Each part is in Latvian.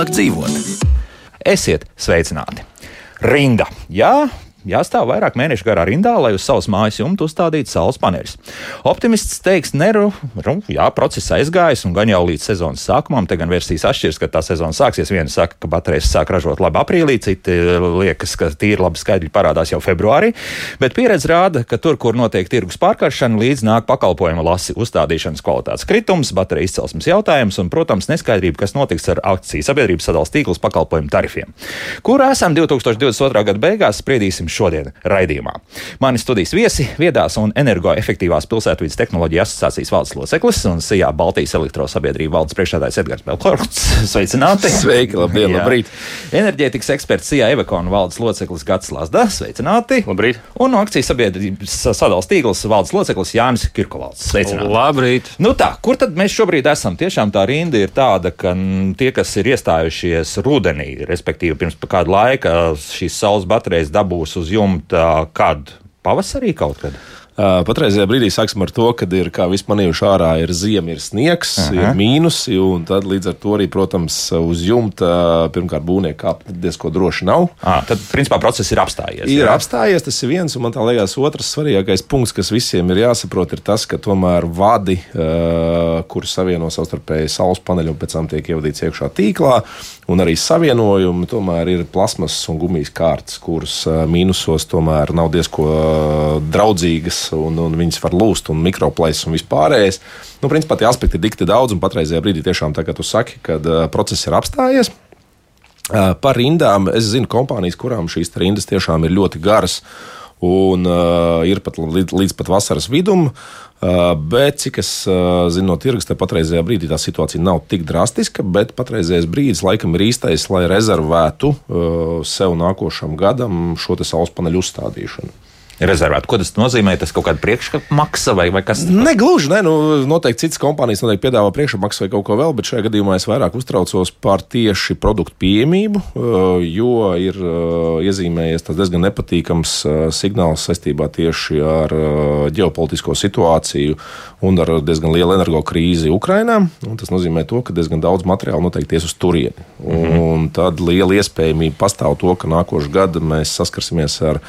labāk dzīvot. Esiet sveicināti! Rinda! Jā, jāstāv vairāk mēnešu garā rindā, lai uz savas mājas jumta uzstādītu saules paneļus. Optimists teiks, neru, jā, process aizgājis un gan jau līdz sezonas sākumam, te gan versijas atšķiras, kad tā sezona sāksies. Viena saka, ka baterijas sāk ražot labi aprīlī, citi liekas, ka tīri labi skaidri parādās jau februārī, bet pieredze rāda, ka tur, kur notiek tirgus pārkaršana, līdz nāk pakalpojuma lasi uzstādīšanas kvalitātes kritums, baterijas izcelsmes jautājums un, protams, neskaidrība, kas notiks ar akciju sabiedrības sadalījuma tīklus pakalpojumu tarifiem. Kur esam 2022. gada beigās, spriedīsim šodien raidījumā. Mani studijas viesi - viedās un energoefektīvās pilsētvidas tehnoloģija asociācijas valdes loceklis un SIA Baltijas elektrosabiedrība valdes priekšstādājs Edgars Belkorts. Sveicināti! Sveiki, labdien, labrīt! Enerģētikas eksperts SIA Evekona valdes loceklis Gats Lasda. Sveicināti! Labrīt! Un no akcijas sabiedrības sadalījuma tīkls valdes loceklis Jānis Kirkovalds. Sveicināti! Labrīt! Nu tā, kur tad mēs šobrīd esam? Tiešām tā rinda ir tāda, ka tie, kas ir iestājušies rudenī, respektīvi pirms kāda laika, šīs saules baterijas dabūs uz jumta kad? Pavasarī kaut kad? Patreizajā brīdī sāksim ar to, ka ir, kā viss manījuši ārā, ir ziema, ir sniegs, Aha. ir mīnusi, un tad līdz ar to arī, protams, uz jumta pirmkārt būvnieki kāpt diezko droši nav. À, tad, principā, process ir apstājies. Ir jā? apstājies, tas ir viens, un man tā liekas, otrs svarīgākais punkts, kas visiem ir jāsaprot, ir tas, ka tomēr vadi, kurus savieno savstarpēji saules paneļi un pēc tam tiek ievadīts iekšā tīklā, un arī savienojumi tomēr ir plasmas un gumijas kārtas, kuras mīnusos tomēr nav diezko draudzīgas, un, un viņas var lūst, un mikroplēs un vispārējais. Nu, principā tie aspekti ir dikti daudz, un patreizajā brīdī tiešām tā, kā tu saki, kad uh, process ir apstājies. Uh, Par rindām es zinu kompānijas, kurām šīs rindas tiešām ir ļoti garas. Un uh, ir pat līdz, līdz pat vasaras vidum, uh, bet cik es uh, zinu no tirgus, te patreizajā brīdī tā situācija nav tik drastiska. Bet patreizējais brīdis laikam ir īstais, lai rezervētu uh, sev nākošam gadam šo saules paneļu uzstādīšanu. Rezervēt. Ko tas nozīmē? Tas kaut kāda priekšmaksa vai, vai kas? Negluži, ne, nu, noteikti citas kompānijas noteikti piedāvā priekšmaksu vai kaut ko vēl, bet šajā gadījumā es vairāk uztraucos par tieši produktu pieejamību, uh, jo ir uh, iezīmējies diezgan nepatīkams uh, signāls saistībā tieši ar ģeopolitisko situāciju un ar diezgan lielu energo krīzi Ukrainā. Tas nozīmē to, ka diezgan daudz materiālu noteikti ies uz turieni. Mm -hmm. Un tad liela iespējamība pastāv to, ka nākošais gads mēs saskarsimies ar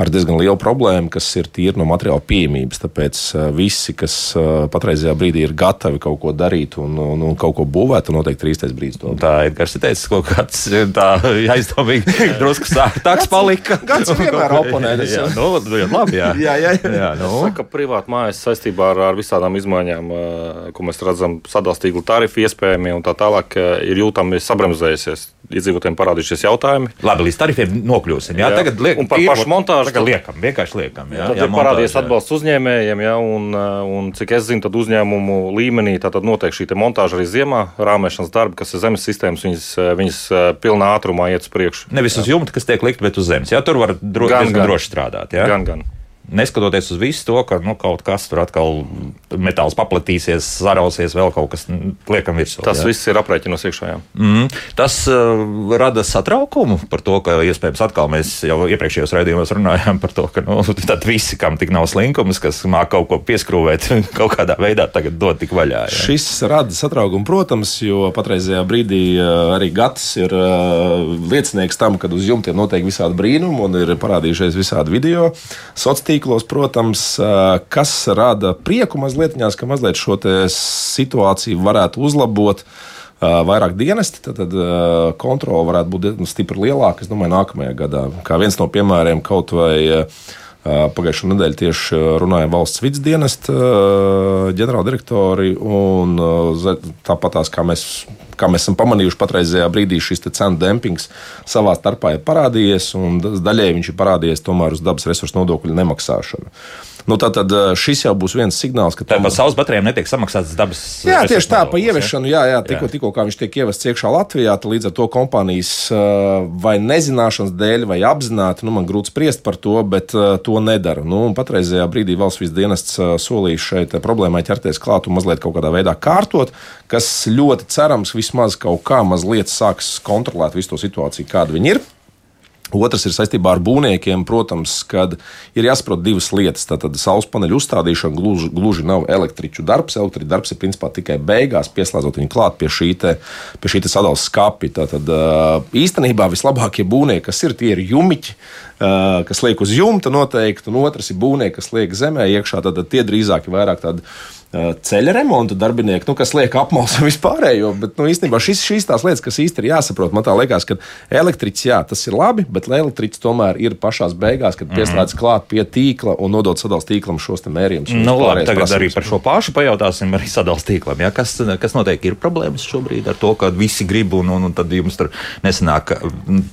ar diezgan lielu problēmu, kas ir tīri no materiāla pieejamības. Tāpēc uh, visi, kas uh, patreizajā brīdī ir gatavi kaut ko darīt un, un, un kaut ko būvēt, noteikti ir īstais brīdis. To. Tā ir Gars teicis, kaut kāds tā aizdomīgi drusku sārtāks palika. Gads vienmēr oponē. tas jā, jau. nu, jā, labi, jā. Jā, jā, jā. jā nu. Saka, privāti mājas saistībā ar, ar visādām izmaiņām, ko mēs redzam, sadalījuma tarifu iespējami un tā tālāk, ir jūtami sabremzējusies. Iedzīvotājiem parādījušies jautājumi. Labi, līdz tarifiem nokļūsim. Jā, Jā. tagad liekam, Un par pašu montāžu Tagad tad- liekam, vienkārši liekam. Jā, Tad jā, ir parādījies jā. atbalsts uzņēmējiem, ja, un, eh, un cik es zinu, tad uzņēmumu līmenī tad notiek šī te montāža arī ziemā, rāmēšanas darbi, kas ir zemes sistēmas, viņas, eh, viņas eh, pilnā ātrumā iet uz priekšu. Nevis uz jumta, kas tiek likt, bet uz zemes. Jā, tur var dro, Gan, gan. droši strādāt. Jā? Gan, gan. Neskatoties uz visu to, ka nu, kaut kas tur atkal metāls paplatīsies, sarausies, vēl kaut kas liekam virsū. Tas jā. viss ir aprēķinos iekšā. Mm, tas uh, rada satraukumu par to, ka iespējams atkal mēs jau iepriekšējos raidījumos runājām par to, ka nu, tad visi, kam tik nav slinkums, kas māca kaut ko pieskrūvēt, kaut kādā veidā tagad dod tik vaļā. Jā. Šis rada satraukumu, protams, jo patreizajā brīdī uh, arī Gatis ir uh, liecinieks tam, ka uz jumtiem notiek visādi brīnumi un ir parādījušies visādi video. Sociālos tīklos, protams, kas rada prieku mazliet, ka mazliet šo situāciju varētu uzlabot. Vairāk dienesti, tad, tad kontrole varētu būt stipri lielāka. Es domāju, nākamajā gadā. Kā viens no piemēriem, kaut vai uh, Pagājušā nedēļa tieši runāja valsts vidas dienesta ģenerāldirektori. un, uh, Tāpat kā mēs, kā mēs esam pamanījuši, patreizajā brīdī šis cenu dempings savā starpā ir parādījies, un daļēji viņš ir parādījies tomēr uz dabas resursu nodokļu nemaksāšanu. Nu, Tātad šis jau būs viens signāls, ka Tā par saules baterijām netiek samaksāts dabas. Jā, tieši resursu tā, pa nodoklis, ieviešanu, jā, jā, tikko, tikko kā viņš tiek ievests iekšā Latvijā, tad līdz ar to kompānijas uh, vai nezināšanas dēļ, vai apzināti, nu, man grūti spriest par to, bet to nedara. Nu, patreizajā brīdī valsts vidas dienests solīja šai te problēmai ķerties klāt un mazliet kaut kādā veidā kārtot, kas ļoti cerams vismaz kaut kā mazliet sāks kontrolēt visu to situāciju, kāda viņi ir. Otrs ir saistībā ar būvniekiem, protams, kad ir jāsaprot divas lietas. Tātad saules paneļu uzstādīšana gluži, gluži nav elektriķu darbs. Elektriķu darbs ir principā tikai beigās, pieslēdzot viņu klāt pie šī, te, pie šī sadalījuma skāpja. Tātad īstenībā vislabākie būvnieki, kas ir, tie ir jumiķi, kas liek uz jumta noteikti, un otrs ir būvnieki, kas liek zemē iekšā. Tad tie drīzāk ir vairāk tādi ceļa remonta darbinieki, nu, kas liek apmalsu vispārējo. Bet nu, īstenībā šis, šīs tās lietas, kas īstenībā ir jāsaprot, man liekas, ka elektriķis, jā, tas ir labi, bet elektriķis tomēr ir pašā beigās, kad mm -hmm. pieslēdz klāt pie tīkla un nodod sadalījuma tīklam šos mērījumus. Nu, labi, tagad prasības. arī par šo pašu pajautāsim arī sadalījuma tīklam. Ja? Kas, kas noteikti ir problēmas šobrīd ar to, ka visi grib un, un, un tad jums tur nesanāk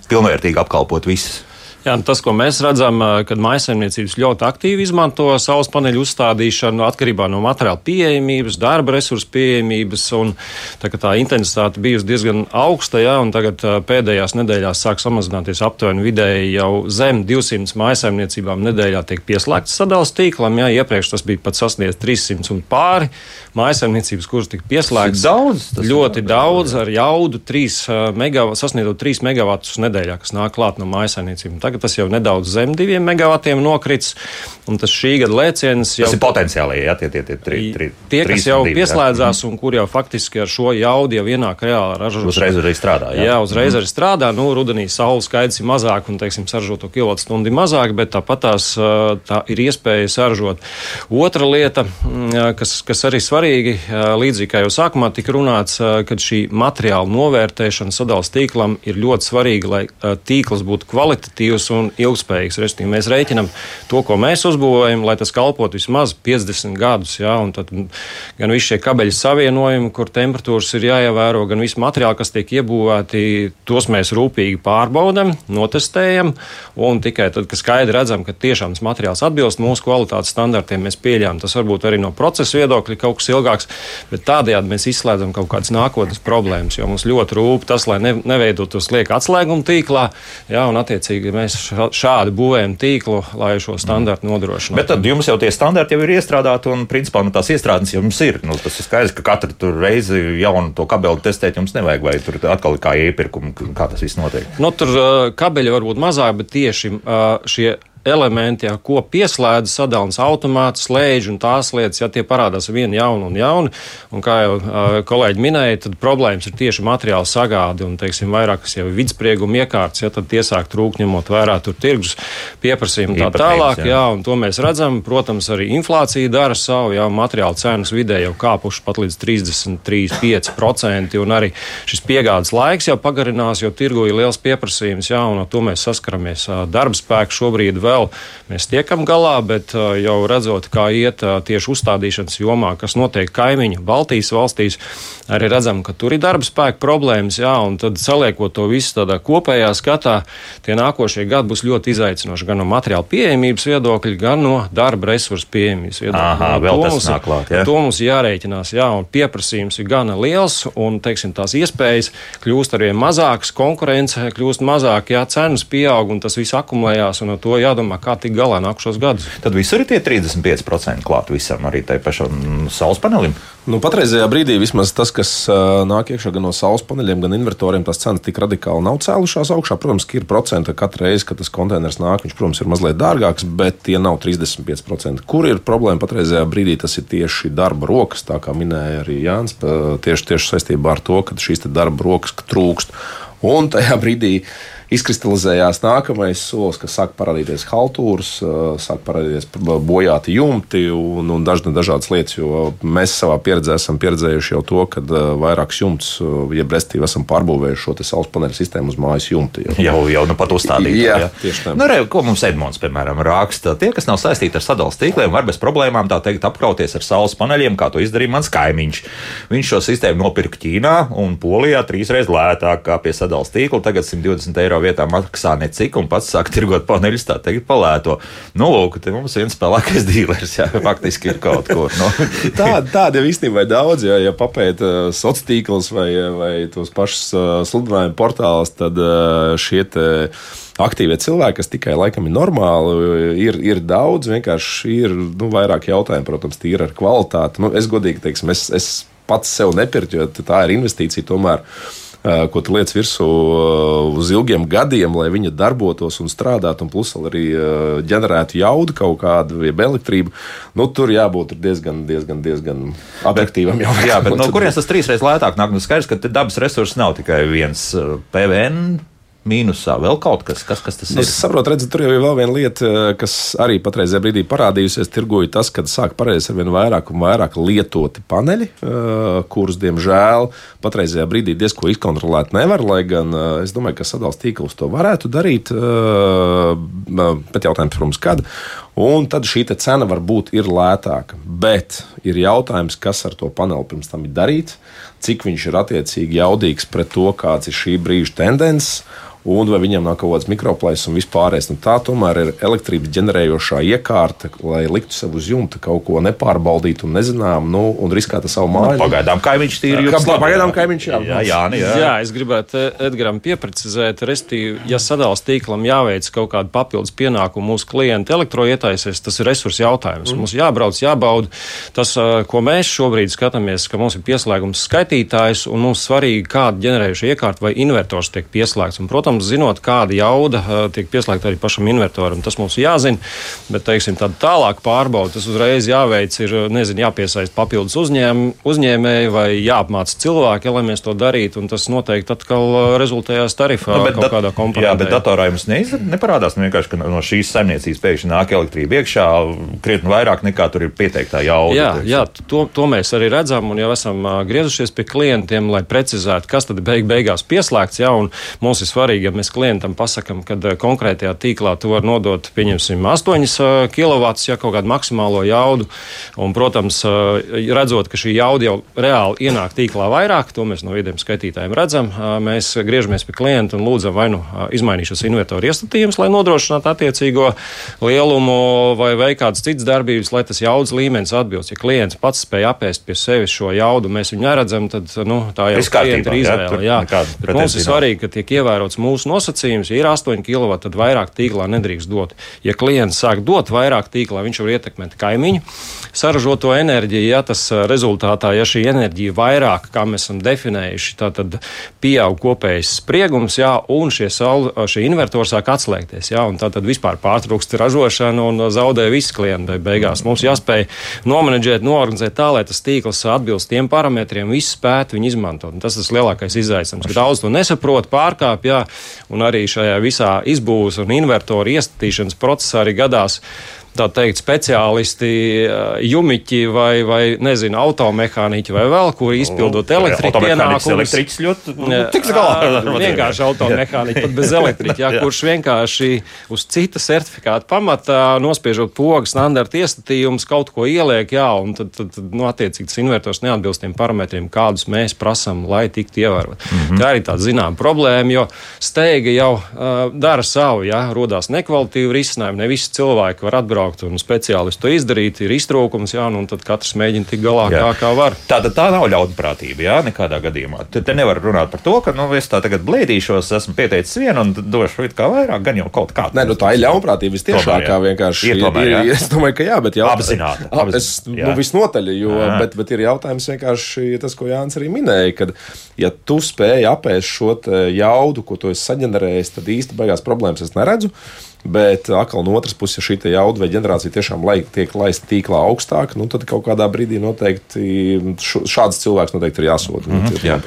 pilnvērtīgi apkalpot visus? Jā, nu tas, ko mēs redzam, kad maisaimniecības ļoti aktīvi izmanto saules paneļu uzstādīšanu atkarībā no materiāla pieejamības, darba resursu pieejamības. Un, tā, tā intensitāte bijusi diezgan augsta, jā, un tagad pēdējās nedēļās sāk samazināties aptuveni vidēji jau zem 200 maisaimniecībām nedēļā tiek pieslēgts sadalījums tīklam. Jā, iepriekš tas bija pat sasniegts 300 un pāri maisaimniecības, kuras tika pieslēgts. Daudz, ļoti daudz ar jaudu 3 megavatus, sasniedzot 3 megavatus nedēļā, kas nāk klāt no maisaimniecībām. Tagad tas jau nedaudz zem diviem megavatiem nokritis. Un tas šī gada lēciens jau tas ir potenciāli. Jā, tie, tie, tie, tri, tri, tie kas jau divi, pieslēdzās jā. un kur jau faktiski ar šo jaudu jau ienāk reāli ražošana. Uzreiz arī strādā. Jā, jā uzreiz mm. arī strādā. Nu, rudenī saules skaidrs ir mazāk un, teiksim, saražoto kilovatstundu ir mazāk, bet tāpat tās tā ir iespēja saražot. Otra lieta, kas, kas arī svarīgi, līdzīgi kā jau sākumā tika runāts, kad šī materiāla novērtēšana sadalījuma tīklam ir ļoti svarīga, lai tīkls būtu kvalitatīvs efektīvs un ilgspējīgs. Restīvi, mēs rēķinām to, ko mēs uzbūvējam, lai tas kalpotu vismaz 50 gadus. Ja, tad gan visi šie kabeļu savienojumi, kur temperatūras ir jāievēro, gan visi materiāli, kas tiek iebūvēti, tos mēs rūpīgi pārbaudām, notestējam. Un tikai tad, kad skaidri redzam, ka tiešām tas materiāls atbilst mūsu kvalitātes standartiem, mēs pieļāvām. Tas varbūt arī no procesa viedokļa kaut kas ilgāks, bet tādējādi mēs izslēdzam kaut kādas nākotnes problēmas. Jo mums ļoti rūp tas, lai ne, neveidotos lieka atslēguma tīklā, ja, un attiecīgi mēs mēs šādi būvējam tīklu, lai šo standartu nodrošinātu. Bet tad jums jau tie standarti jau ir iestrādāti, un principā nu, tās iestrādes jums ir. Nu, tas ir skaidrs, ka katru reizi jaunu to kabeli testēt jums nevajag, vai tur atkal kā iepirkumu, kā tas viss notiek. Nu, tur kabeļi var būt mazāk, bet tieši šie elementi, ja, ko pieslēdz sadalījums automāts, slēdz un tās lietas, ja tie parādās vien jauni un jauni. Un kā jau uh, kolēģi minēja, tad problēmas ir tieši materiāla sagāde un, teiksim, vairākas jau vidsprieguma iekārtas, ja tad tiesāk trūk ņemot vērā tur tirgus pieprasījumu tā tālāk, jā. jā, un to mēs redzam. Protams, arī inflācija dara savu, jā, materiāla cenas vidē jau kāpuši pat līdz 33,5% un arī šis piegādes laiks jau pagarinās, jo tirgu ir liels pieprasījums, jā, un ar to mēs saskaramies. Darba spēks šobrīd vēl vēl mēs tiekam galā, bet jau redzot, kā iet tieši uzstādīšanas jomā, kas notiek kaimiņu Baltijas valstīs, arī redzam, ka tur ir darba spēka problēmas, jā, un tad saliekot to visu tādā kopējā skatā, tie nākošie gadi būs ļoti izaicinoši gan no materiāla pieejamības viedokļa, gan no darba resursu pieejamības viedokļa. Aha, no, vēl tas mums, nāk klāt, jā. To mums jārēķinās, jā, un pieprasījums ir gana liels, un, teiksim, tās iespējas kļūst arvien mazākas, konkurence kļūst mazāk, jā, cenas pieaug, un tas viss akumulējās, un ar to jādomā jādomā, kā tikt galā nākušos gadus. Tad visur ir tie 35% klāt visam, arī tai pašam saules panelim. Nu, patreizajā brīdī vismaz tas, kas uh, nāk iekšā gan no saules paneļiem, gan invertoriem, tās cenas tik radikāli nav cēlušās augšā. Protams, ka ir procenti katru reizi, kad tas konteiners nāk, viņš, protams, ir mazliet dārgāks, bet tie nav 35%. Kur ir problēma patreizajā brīdī, tas ir tieši darba rokas, tā kā minēja arī Jānis, tieši, tieši saistībā ar to, ka šīs darba rokas trūkst. Un tajā brīdī izkristalizējās nākamais solis, kas sāk parādīties haltūras, sāk parādīties bojāti jumti un, un dažna, dažādas lietas. Jo mēs savā pieredzē esam pieredzējuši jau to, ka vairākus jumtus, jeb restīvi esam pārbūvējuši šo saules paneļu sistēmu uz mājas jumta. Jau, jau, jau nu pat uzstādīt. Jā, jā, tieši tā. Nu, re, ko mums Edmunds, piemēram, raksta? Tie, kas nav saistīti ar sadalījuma tīkliem, var bez problēmām tā teikt apkrauties ar saules paneļiem, kā to izdarīja mans kaimiņš. Viņš šo sistēmu nopirka Ķīnā un Polijā trīsreiz lētāk kā pie sadalījuma tīkla. Tagad 120 eiro vietā maksā necik, un pats sāk tirgot paneļus, tā teikt, palēto. Nu, lūk, te mums viens spēlēkais dīlers, jā, faktiski ir kaut kur. No. Nu. Tāda tād jau īstenībā ir daudz, ja, ja papēta uh, sociālos tīklus vai, vai tos pašus uh, sludinājumu portālus, tad uh, šie aktīvie cilvēki, kas tikai laikam ir normāli, ir, ir daudz. Vienkārši ir nu, vairāk jautājumu, protams, tīri ar kvalitāti. Nu, es godīgi teiksim, es, es pats sev nepirku, jo tā ir investīcija tomēr ko tu liec virsū uz ilgiem gadiem, lai viņa darbotos un strādātu, un plus arī ģenerētu jaudu kaut kādu, jeb elektrību, nu, tur jābūt diezgan, diezgan, diezgan objektīvam. Jā, bet no kurienes tas trīsreiz lētāk nāk? Nu, skaidrs, ka dabas resursi nav tikai viens PVN mīnusā vēl kaut kas, kas, kas tas ir. Es saprotu, redzu, tur jau ir vēl viena lieta, eh, kas arī patreizajā brīdī parādījusies. Tirgoju tas, kad sāk pareizi ar vien vairāk un vairāk lietoti paneļi, eh, kurus, diemžēl, patreizajā brīdī diezko izkontrolēt nevar. Lai gan eh, es domāju, ka sadalījums tīkls to varētu darīt, bet jautājums, protams, kad. Un tad šī cena varbūt ir lētāka. Bet ir jautājums, kas ar to paneli pirms tam ir darīts, cik viņš ir attiecīgi jaudīgs pret to, kāds ir šī brīža tendences un vai viņam nav kaut kāds mikroplēsis un vispārējais. Nu, tā tomēr ir elektrības ģenerējošā iekārta, lai liktu sev uz jumta kaut ko nepārbaudītu un nezinām, nu, un riskētu savu māju. Nu, pagaidām kaimiņš tīri jūtas. Pagaidām kaimiņš jā. Jā, jā, nu jā. jā, es gribētu Edgaram pieprecizēt, restīvi, ja sadals tīklam jāveic kaut kāda papildus pienākuma mūsu klienta elektroietaisies, tas ir resursu jautājums. Mm. Mums jābrauc, jābauda tas, ko mēs šobrīd skatāmies, ka mums ir pieslēgums skaitītājs un mums svarīgi, kāda ģenerējuša iekārta vai invertors tiek pieslēgts. Un, protams, protams, zinot, kāda jauda tiek pieslēgta arī pašam invertoram. Tas mums jāzina, bet teiksim, tāda tālāka pārbauda, tas uzreiz jāveic, ir nezinu, jāpiesaist papildus uzņēm, uzņēmēji vai jāapmāca cilvēki, lai mēs to darītu. Tas noteikti atkal rezultējās tarifā nu, kaut kādā komponentā. Jā, bet datorā jums neiz, neparādās nu, vienkārši, ka no šīs saimniecības pēkšņi nāk elektrība iekšā krietni vairāk nekā tur ir pieteiktā jauda. Jā, teiksim. jā to, to mēs arī redzam un jau esam griezušies pie klientiem, lai precizētu, kas tad beig beigās pieslēgts. Jā, mums ir svarīgi svarīgi, ja mēs klientam pasakām, ka eh, konkrētajā tīklā tu vari nodot, pieņemsim, 8 kW, ja kaut kādu maksimālo jaudu. Un, protams, eh, redzot, ka šī jauda jau reāli ienāk tīklā vairāk, to mēs no vidiem skaitītājiem redzam, eh, mēs griežamies pie klienta un lūdzam vai nu izmainīt šos invertoru iestatījumus, lai nodrošinātu attiecīgo lielumu vai veikt kādas citas darbības, lai tas jaudas līmenis atbilst. Ja klients pats spēj apēst pie sevis šo jaudu, mēs viņu neredzam, tad nu, tā jau ir izvēle. Jā, jā. mums ir svarīgi, ka tiek ievērots mūsu mūsu nosacījums, ja ir 8 kW, tad vairāk tīklā nedrīkst dot. Ja klients sāk dot vairāk tīklā, viņš var ietekmēt kaimiņu saražoto enerģiju. Ja tas rezultātā, ja šī enerģija vairāk, kā mēs esam definējuši, tad pieaug kopējais spriegums, jā, un šie, saul, šie invertori sāk atslēgties. Jā, tad vispār pārtrūkst ražošana un zaudē visi klienti. Beigās mums jāspēj nomenedžēt, noorganizēt tā, lai tas tīkls atbilst tiem parametriem, visu spētu viņu izmantot. Un tas ir lielākais izaicinājums, daudz to nesaprot, pārkāpj, un arī šajā visā izbūves un invertoru iestatīšanas procesā arī gadās tā teikt, speciālisti, jumiķi vai, vai nezinu, automehāniķi vai vēl, kuri izpildot elektriku pienākumus. Elektriķis ļoti nu, tiks galā. Vienkārši automehāniķi, pat bez elektriķa, jā, kurš vienkārši uz cita certifikāta pamatā nospiežot pogu standarta iestatījumus kaut ko ieliek, jā, un tad, tad, tad nu, attiecīgi tas invertors neatbilst tiem parametriem, kādus mēs prasam, lai tiktu ievērot. Mm -hmm. Tā arī tāda zinām problēma, jo steiga jau uh, dara savu, jā, rodās nekvalitīvi risinājumi, ne visi cilvēki var atbraukt atbraukt un speciālistu to izdarīt, ir iztrūkums, jā, nu, un tad katrs mēģina tik galā, jā. kā, kā var. Tā, tā nav ļaunprātība, jā, nekādā gadījumā. Te, te nevar runāt par to, ka, nu, es tā tagad blēdīšos, esmu pieteicis vienu un došu it kā vairāk, gan jau kaut kā. Nē, nu, tā ir ļaunprātība vistiešākā vienkārši. Ir, tomēr, jā. Es domāju, ka jā, bet jau apzināti. Ap, es, nu, visnotaļ, jo, jā. bet, bet ir jautājums vienkārši tas, ko Jānis arī minēja, kad, ja tu spēj apēst šo jaudu, ko tu esi saģenerējis, tad īsti beigās problēmas es neredzu. Bet atkal no otras puses, ja šī jauda vai ģenerācija tiešām lai, tiek laista tīklā augstāk, nu, tad kaut kādā brīdī noteikti šāds cilvēks noteikti ir jāsūta. Mm -hmm. jā,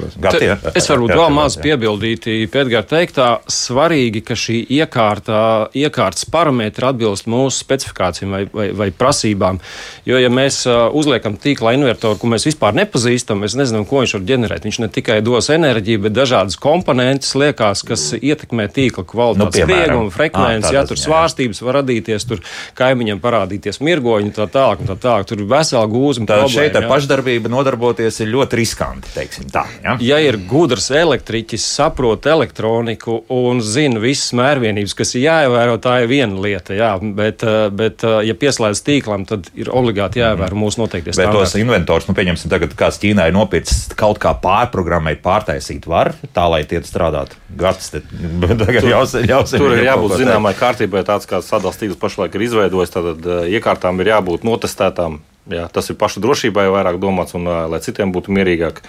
jā. Es varbūt vēl maz piebildītu Pētgara teiktā, svarīgi, ka šī iekārta, iekārtas parametri atbilst mūsu specifikācijām vai, vai, vai prasībām. Jo, ja mēs uzliekam tīklā invertoru, ko mēs vispār nepazīstam, mēs nezinām, ko viņš var ģenerēt. Viņš ne tikai dos enerģiju, bet dažādas komponentes liekas, kas ietekmē tīkla kvalitāti, nu, spriegumu, frekvenci tur svārstības var radīties, tur kaimiņam parādīties mirgoņi, tā tālāk, tā tālāk. Tur ir vesela gūzma. Tā šeit ar pašdarbību nodarboties ir ļoti riskanti, teiksim tā. Ja, ja ir gudrs elektriķis, saprot elektroniku un zina visas mērvienības, kas ir jāievēro, tā ir viena lieta, jā, bet, eh, bet eh, ja pieslēdz tīklam, tad ir obligāti jāievēro mūsu noteiktie standarti. Bet tos inventors, nu, pieņemsim, tagad kāds Ķīnā ir nopircis kaut kā pārprogrammēt, pārtaisīt var, tā lai tie strādātu. Gads, te, tur, jāsim, jāsim, tur ir jābūt zināmai kārtībai kārtībai tāds, kāds sadalījums tīkls pašlaik ir izveidojis, tad uh, iekārtām ir jābūt notestētām. Jā, tas ir pašu drošībai vairāk domāts un uh, lai citiem būtu mierīgāk.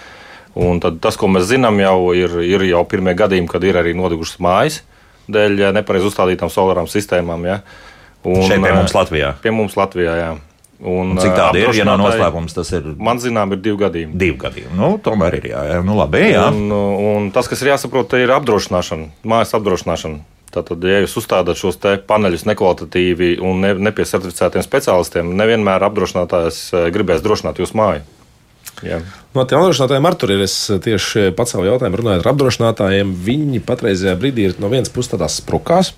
Un tad tas, ko mēs zinām, jau ir, ir jau pirmie gadījumi, kad ir arī nodegušas mājas dēļ nepareizi uzstādītām solārām sistēmām. Ja. Un, Šeit pie mums Latvijā. Pie mums Latvijā, jā. Un, un cik tāda ir, ja nav noslēpums, tas ir? Man zinām, ir divi gadījumi. Divi gadījumi. Nu, tomēr ir jā, jā. Nu, labi, jā. Un, un tas, kas ir jāsaprot, ir apdrošināšana, mājas apdrošināšana. Tātad, ja jūs uzstādāt šos paneļus nekvalitatīvi un ne, nepiesertificētiem speciālistiem, nevienmēr apdrošinātājs gribēs drošināt jūsu māju. Jā. No tiem apdrošinātājiem ar tur ir. Es tieši pats savu jautājumu runāju ar apdrošinātājiem. Viņi patreizajā brīdī ir no vienas puses tādās sprukās.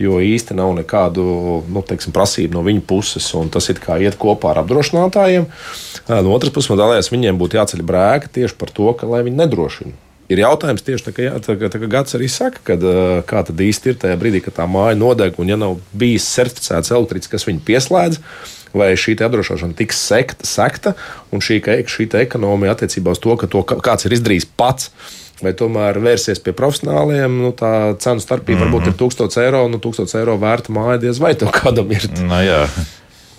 Jo īsti nav nekādu nu, teiksim, prasību no viņa puses, un tas ir kā iet kopā ar apdrošinātājiem. No otras puses, man liekas, viņiem būtu jāceļ brēka tieši par to, ka, viņi nedrošina ir jautājums tieši tā, ka, jā, tā, tā, kā Gads arī saka, kad, kā tad īsti ir tajā brīdī, kad tā māja nodeg un ja nav bijis certificēts elektriķis, kas viņu pieslēdz vai šī apdrošināšana tiks sekta, sekta un šī, šī ekonomija attiecībā uz to, ka to kāds ir izdarījis pats. Vai tomēr vērsties pie profesionāliem, nu, tā cenu starpība mm -hmm. varbūt ir 1000 eiro, nu, 1000 eiro vērta māja, diez vai tev kādam ir. No, nu jā.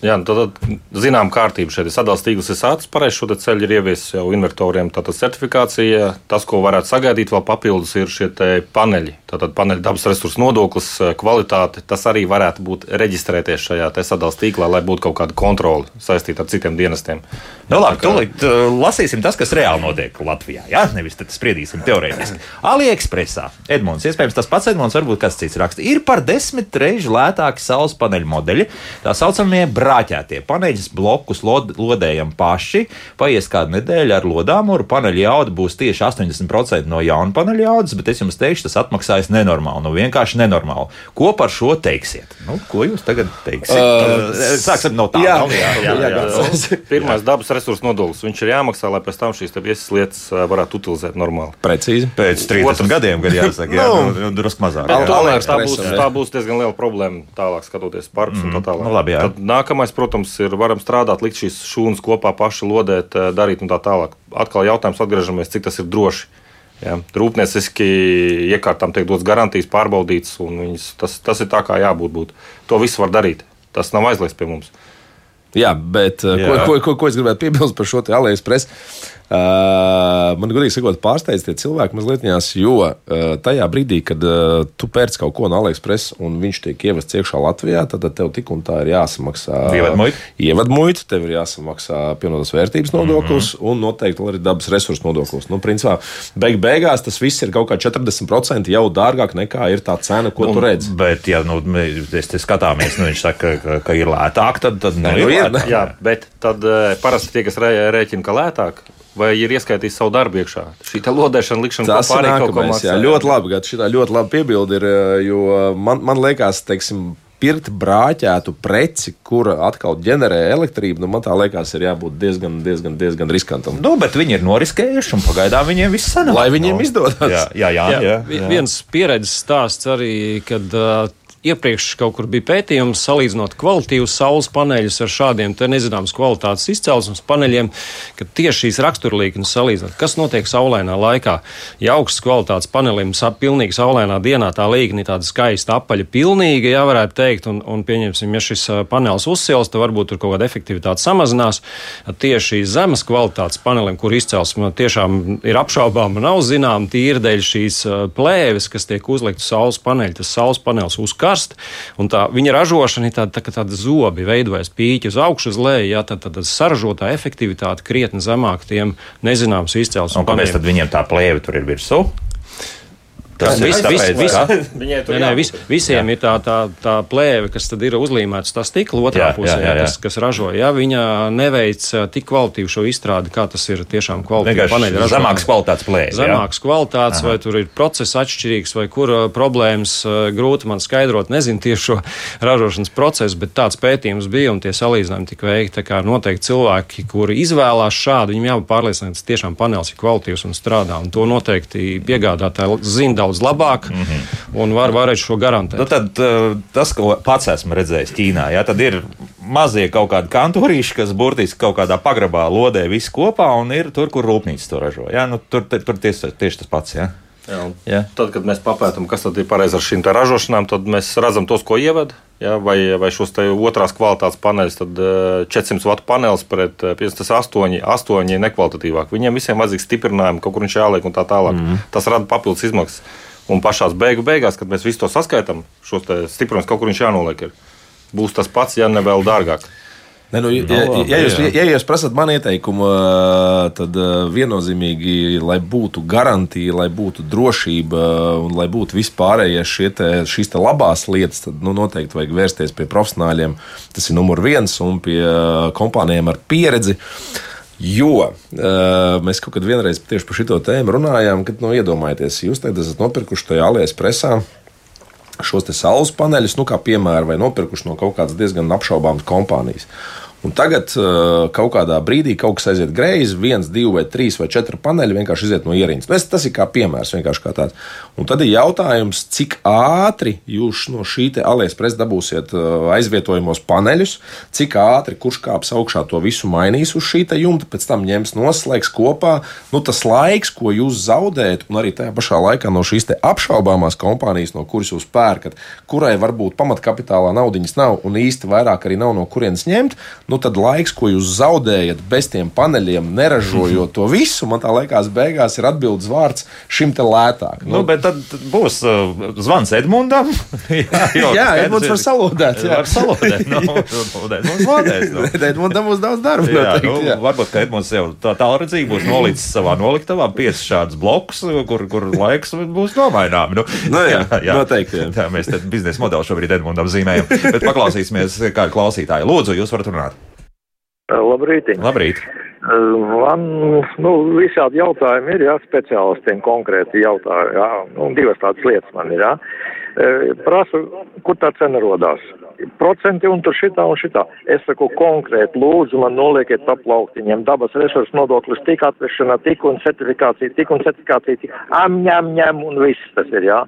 Jā, nu tad, tad zinām, kārtība šeit ir sadalīts tīkls, ir sācis pareizi šo ceļu, ir ieviesis jau invertoriem. Tātad certifikācija, tas, ko varētu sagaidīt vēl papildus, ir šie paneļi. Tātad paneļa dabas resursu nodoklis, kvalitāte, tas arī varētu būt reģistrēties šajā sadalījuma tīklā, lai būtu kaut kāda kontrole saistīta ar citiem dienestiem. Nu, labi, tūlīt uh, lasīsim tas, kas reāli notiek Latvijā. Jā, nevis tad spriedīsim teorētiski. AliExpressā Edmunds, iespējams, tas pats Edmunds, varbūt kāds cits raksta, ir par desmit reizes lētāki saules paneļu modeļi. Tā saucamie brāķētie paneļus blokus lod, lodējam paši. Paies kāda nedēļa ar lodāmuru, paneļa jauda būs tieši 80% no jauna paneļa jaudas, bet es jums teikšu, tas atmaksājas nenormāli. Nu, vienkārši nenormāli. Ko par šo teiksiet? Nu, ko jūs tagad teiksiet? Uh, Sāksim no tā. Jā, jā, jā, jā, jā, jā. Pirmais dabas resursu nodoklis. Viņš ir jāmaksā, lai pēc tam šīs visas lietas varētu utilizēt normāli. Precīzi. Pēc 30 Otrs. gadiem, kad jāsaka, jā, nu, nu, drusku mazāk. Jā. Tomēr tā būs, tā būs diezgan liela problēma tālāk skatoties parkus mm. un tā tālāk. Nu, labi, jā. Tad nākamais, protams, ir varam strādāt, likt šīs šūnas kopā paši lodēt, darīt un tā tālāk. Atkal jautājums atgriežamies, cik tas ir droši. Ja, rūpnieciski iekārtām tiek dots garantijas, pārbaudīts, un viņas, tas, tas ir tā, kā jābūt. Būt. To visu var darīt. Tas nav aizliegts pie mums. Jā, bet Jā. Ko, ko, ko, ko es gribētu piebilst par šo AliExpress? Uh, man godīgi sakot, pārsteidz tie cilvēki mazliet, jo uh, tajā brīdī, kad uh, tu pērc kaut ko no AliExpress un viņš tiek ievests iekšā Latvijā, tad tev tik un tā ir jāsamaksā ievadmuita, tev ir jāsamaksā pievienotās vērtības nodoklis mm -hmm. un noteikti arī dabas resursu nodoklis. Nu, principā, beig beigās tas viss ir kaut kā 40% jau dārgāk nekā ir tā cena, ko nu, tu redzi. Bet, ja nu, mēs skatāmies, nu, viņš saka, ka, ka ir lētāk, tad, tad nu, ir lētāk. Jā, bet tad parasti tie, kas rēķina, ka lētāk, vai ir ieskaitījis savu darbu iekšā. Šī lodēšana, likšana tas ir nākamais. Jā, ļoti labi, Gat, šitā ļoti labi piebildi ir, jo man, man liekas, teiksim, pirkt brāķētu preci, kura atkal ģenerē elektrību, nu, man tā liekas, ir jābūt diezgan, diezgan, diezgan riskantam. Nu, bet viņi ir noriskējuši, un pagaidām viņiem viss sanāk. Lai viņiem no. izdodas. Jā, jā, jā, jā, jā. Viens pieredzes stāsts arī, kad uh, iepriekš kaut kur bija pētījums, salīdzinot kvalitīvus saules paneļus ar šādiem nezināmas kvalitātes izcelsmes paneļiem, ka tieši šīs raksturlīknes salīdzinot, kas notiek saulainā laikā. Ja augsts kvalitātes panelim pilnīgi saulainā dienā tā līkne ir tāda skaista apaļa, pilnīga, ja varētu teikt, un, un pieņemsim, ja šis panelis uzsils, tad varbūt tur kaut kāda efektivitāte samazinās. Tieši zemes kvalitātes panelim, kur izcelsme tiešām ir apšaubāma, nav zināma tīri dēļ šīs plēves, kas tiek uzliktas saules paneļi, tas saules panelis uzkāpj karsta. Tā, viņa ražošana ir tāda, tā, tāda zobi, veidojas pīķi uz augšu, uz leju. Jā, tad, tad, saražotā efektivitāte krietni zemāk tiem nezināms izcelsmes. Kāpēc viņiem tā plēve tur ir virsū? Tas viss, vis, vis, nē, nē, vis, visiem jā. ir tā, tā, tā plēve, kas ir uzlīmēta tā stikla otrā jā, pusē, jā, jā, jā. Kas, kas ražo. Ja viņa neveic tik kvalitīvu šo izstrādi, kā tas ir tiešām ražojums. Zemāks kvalitātes plēve. Zemāks kvalitātes, Aha. vai tur ir process atšķirīgs, vai kur problēmas grūti man skaidrot. Nezinu tieši šo ražošanas procesu, bet tāds pētījums bija un tie salīdzinājumi tika veikti. Tā kā noteikti cilvēki, kuri izvēlās šādu, viņiem jābūt pārliecināti, ka tiešām panelis ir kvalitīvs un strādā. Un to noteikti piegādātāji zina daudz labāk mm -hmm. un var, varēt šo garantēt. Nu, tad, eh, tas, ko pats esmu redzējis Ķīnā, ja, tad ir mazie kaut kādi kantorīši, kas burtiski kaut kādā pagrabā lodē visu kopā un ir tur, kur rūpnīca to ražo. Ja? Nu, tur tur tieši, tieši tas pats. Ja? Jā, jā. Tad, kad mēs papētām, kas ir pareizi ar šīm ražošanām, tad mēs redzam tos, ko ievada. Ja, vai, vai šos otrās kvalitātes paneļus, tad 400 vatu panelis pret 58, 8 nekvalitatīvāk. Viņiem visiem vajadzīgs stiprinājums, kaut kur viņš jāliek un tā tālāk. Mm. Tas rada papildus izmaksas. Un pašā beigu beigās, kad mēs visu to saskaitām, šos stiprinājumus kaut kur viņš jānoliek. Ir. Būs tas pats, ja ne vēl dārgāk. Ne, nu, ja, ja, ja, jūs, ja jūs prasat man ieteikumu, tad viennozīmīgi, lai būtu garantija, lai būtu drošība un lai būtu vispārējie te, šīs te labās lietas, tad nu, noteikti vajag vērsties pie profesionāļiem. Tas ir numur viens un pie kompānijām ar pieredzi. Jo uh, mēs kaut kad vienreiz tieši par šo tēmu runājām, kad nu, iedomājieties, jūs tagad esat nopirkuši tajā alies presā šos saules paneļus, nu, kā piemēram, vai nopirkuši no kaut kādas diezgan apšaubāmas kompānijas. Un tagad uh, kaut kādā brīdī kaut kas aiziet greizi, viens, divi, vai trīs vai četri paneļi vienkārši iziet no ierīces. Nu, tas ir kā piemērs, vienkārši kā tāds. Un tad ir jautājums, cik ātri jūs no šī aliexpress dabūsiet uh, aizvietojamos paneļus, cik ātri kurš kāps augšā to visu mainīs uz šī jumta, pēc tam ņems noslēgs kopā. Nu, tas laiks, ko jūs zaudējat, un arī tajā pašā laikā no šīs apšaubāmās kompānijas, no kuras jūs pērkat, kurai varbūt pamatkapitālā naudiņas nav un īsti vairāk arī nav no kurienes ņemt nu tad laiks, ko jūs zaudējat bez tiem paneļiem, neražojot to visu, man tā liekas, beigās ir atbildes vārds šim te lētāk. Nu, nu bet tad būs uh, zvans Edmundam. jā, jo, jā Edmunds var salodēt. Jā, var salodēt. Nu, Edmunds lodēs. Nu. Edmundam būs daudz darba. Jā, noteikti, nu, jā. Varbūt, ka Edmunds jau tā tālredzīgi būs nolicis savā noliktavā piecas šādus blokus, kur, kur laiks būs nomainām. Nu, nu, jā, jā, noteikti. Jā. Tā, mēs biznesa modeli šobrīd Edmundam zīmējam. Bet paklausīsimies, kā klausītāji. Lūdzu, jūs varat runāt. Labrīt. Labrīt. Man nu, visādi jautājumi ir, jā, speciālistiem konkrēti jautājumi. Jā, nu, divas tādas lietas man ir. Jā. Prasu, kur tā cena rodās. Procenti un tur šitā un šitā. Es saku konkrēti, lūdzu, man noliekiet pa plauktiņiem. Dabas resursu nodoklis tik atvešana, tik un certifikācija, tik un certifikācija, tik am, ņem, ņem un viss tas ir, jā.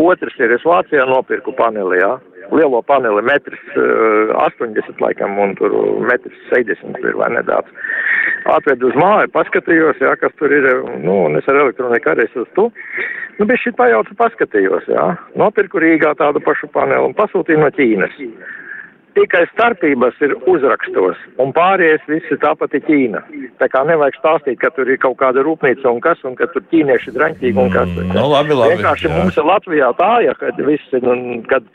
Otrs ir, es Vācijā nopirku paneli, jā lielo paneli metrs uh, eh, 80 laikam un tur metrs 60 ir vai nedaudz. Atvedu uz māju, paskatījos, jā, kas tur ir, nu, un es ar elektroniku arī esmu tu. Nu, bija šī pajauca paskatījos, jā. Nopirku Rīgā tādu pašu paneli un pasūtīju no Ķīnas. Tikai starpības ir uzrakstos, un pārējais viss ir tā pati Ķīna. Tā kā nevajag stāstīt, ka tur ir kaut kāda rūpnīca un kas, un ka tur ķīnieši draņķīgi un kas. Mm, no, labi, labi. Vienkārši jā. mums ir Latvijā tā, ja, kad viss ir, un kad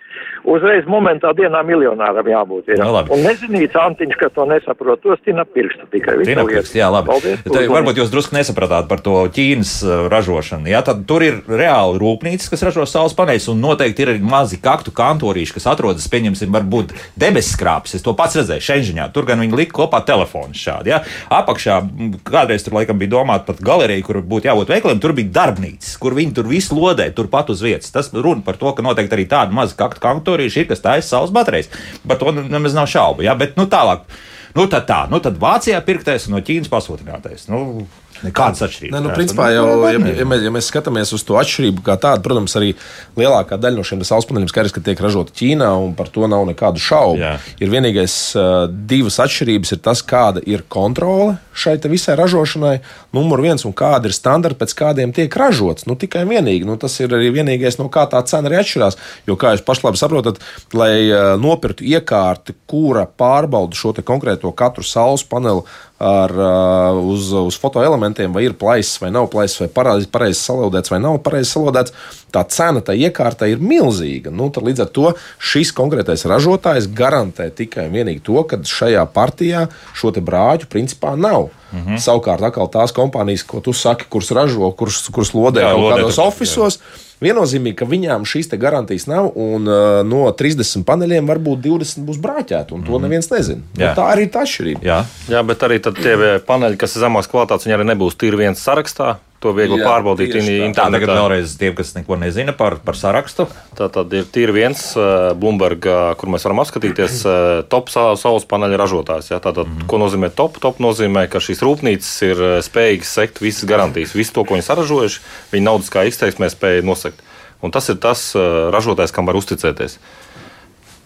uzreiz momentā dienā miljonāram jābūt. Ir. No, un nezinīts Antiņš, ka to nesaprot, tos tina pirkstu tikai. Tina pirkstu, jā, labi. Paldies, Tā, varbūt jūs drusku nesapratāt par to Ķīnas uh, ražošanu. Jā, tad tur ir reāli rūpnīcas, kas ražo saules paneļus, un noteikti ir mazi kaktu kantorīši, kas atrodas, pieņemsim, varbūt debesu skrāpes. Es to pats redzēju Šenžiņā. Tur gan viņi lika kopā telefonu šādi. Ja? Apakšā kādreiz tur laikam bija domāta pat galerija, kur būtu jābūt veikaliem. Tur bija darbnīca, kur viņi tur visu lodē, turpat uz vietas. Tas runa par to, ka noteikti arī tāda maza kaktu kantorīša ir, kas taisa saules baterijas. Par to nemaz nav šaubu. Ja? Bet nu, tālāk. Nu, tad tā, nu, tad Vācijā pirktais un no Ķīnas pasūtinātais. Nu, Nekādas atšķirības. Ne, nu, principā, jau, ja, ja, mēs, ja mēs skatāmies uz to atšķirību kā tādu, protams, arī lielākā daļa no šiem saules paneļiem skaidrs, ka tiek ražota Ķīnā, un par to nav nekādu šaubu. Jā. Ir vienīgais uh, divas atšķirības, ir tas, kāda ir kontrole šai visai ražošanai, numur viens, un kāda ir standarta, pēc kādiem tiek ražots. Nu, tikai vienīgi, nu, tas ir arī vienīgais, no kā tā cena arī atšķirās. Jo, kā jūs pašlabi saprotat, lai uh, nopirktu iekārti, kura pārbauda šo konkrēto katru saules paneli ar, uh, uz, uz fotoelementiem, vai ir plaisas vai nav plaisas, vai pareizi pareiz salodēts vai nav pareizi salodēts, tā cena tai iekārtai ir milzīga. Nu, līdz ar to šis konkrētais ražotājs garantē tikai un vienīgi to, ka šajā partijā šo brāļu principā nav. Mm -hmm. Savukārt, atkal tās kompānijas, ko tu saki, kuras ražo, kuras, kuras lodē jā, kaut kādos oficiālos, viennozīmīgi, ka viņām šīs garantijas nav, un uh, no 30 paneļiem varbūt 20 būs brāķēti, un to mm neviens nezina. Nu, tā arī ir tā atšķirība. Jā. jā, bet arī tie paneļi, kas ir zemākas kvalitātes, viņi arī nebūs tīri viens sarakstā to viegli Jā, pārbaudīt. Tā. tā tagad vēlreiz tiem, kas neko nezina par, par sarakstu. Tā tad ir tīri viens uh, Bloomberg, uh, kur mēs varam apskatīties uh, top saules paneļa ražotājs. Ja? Tātad, mm. ko nozīmē top? Top nozīmē, ka šīs rūpnīcas ir spējīgas sekt visas garantijas. Visu to, ko viņi saražojuši, viņi naudas kā izteiksmē spēja nosekt. Un tas ir tas ražotājs, kam var uzticēties.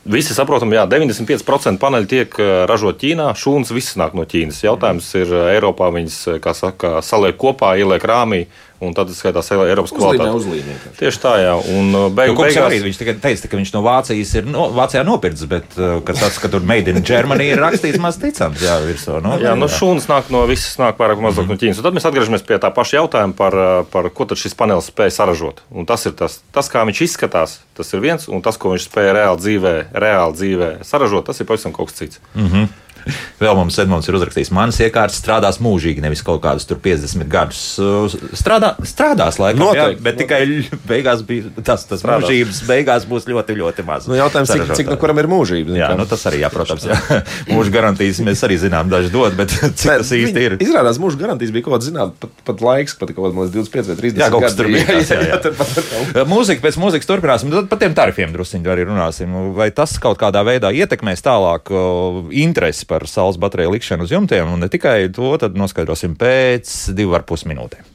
Visi saprotam, ka 95% paneļu tiek eh, ražot Ķīnā. Šūnas visas nāk no Ķīnas. Jautājums ir, eh, Eiropā viņas, eh, kā saka, saliek kopā, ieliek rāmī un tad skaitās Eiropas kvalitāte. Tieši tā, jā. Un uh, beig, Nu, beigās, arī viņš tikai teica, ka viņš no Vācijas ir no, Vācijā nopircis, bet uh, ka tas, ka tur Made in Germany ir rakstīts maz ticams, jā, virsū. Nu, Jā, nu šūnas nāk no visas, nāk vai mazāk no Ķīnas. Un tad mēs atgriežamies pie tā paša jautājuma par, uh, par ko tad šis panelis spēja saražot. Un tas ir tas, tas, kā viņš izskatās, tas ir viens, un tas, ko viņš spēja reāli dzīvē, reāli dzīvē saražot, tas ir pavisam kaut kas cits. Vēl mums Edmunds ir uzrakstījis, manas iekārtas strādās mūžīgi, nevis kaut kādus tur 50 gadus. Strādā, strādās laikam, jā, Noteikti, bet tikai beigās bija tas, tas Strādās. mūžības beigās būs ļoti, ļoti maz. Nu, jautājums, cik, cik no kuram ir mūžība? Jā, nu tas arī, jā, protams, jā. mūža garantijas mēs arī zinām, daži dod, bet cik Nē, tas īsti ir? Izrādās, mūža garantijas bija kaut kāda, zināt, pat, pat laiks, pat kaut kāda 25 vai 30 Jā, kaut kas tur bija Jā, jā, jā, jā. jā, Mūzika pēc mūzikas turpināsim, tad par tiem tarifiem druskuļi arī runāsim. Vai tas kaut kādā veidā ietekmēs tālāk interesi par saules bateriju likšanu uz jumtiem, un ne tikai to, noskaidrosim pēc divu ar pus minūtēm.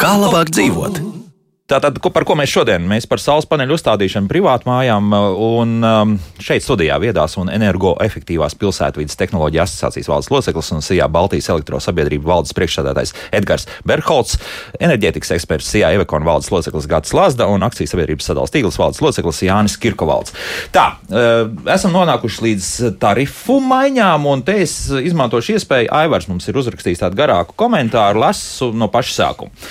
Kā labāk dzīvot? Tātad, ko, par ko mēs šodien? Mēs par saules paneļu uzstādīšanu privātmājām un um, šeit studijā viedās un energoefektīvās pilsētvidas tehnoloģija asociācijas valdes loceklis un SIA Baltijas elektrosabiedrību valdes priekšsēdētājs Edgars Berholts, enerģētikas eksperts SIA Evekona valdes loceklis Gats Lazda un akcijas sabiedrības sadalas tīkls valdes loceklis Jānis Kirkovalds. Tā, uh, esam nonākuši līdz tarifu maiņām, un te es izmantošu iespēju. Aivars mums ir uzrakstījis tādu garāku komentāru, lasu no paša sākuma.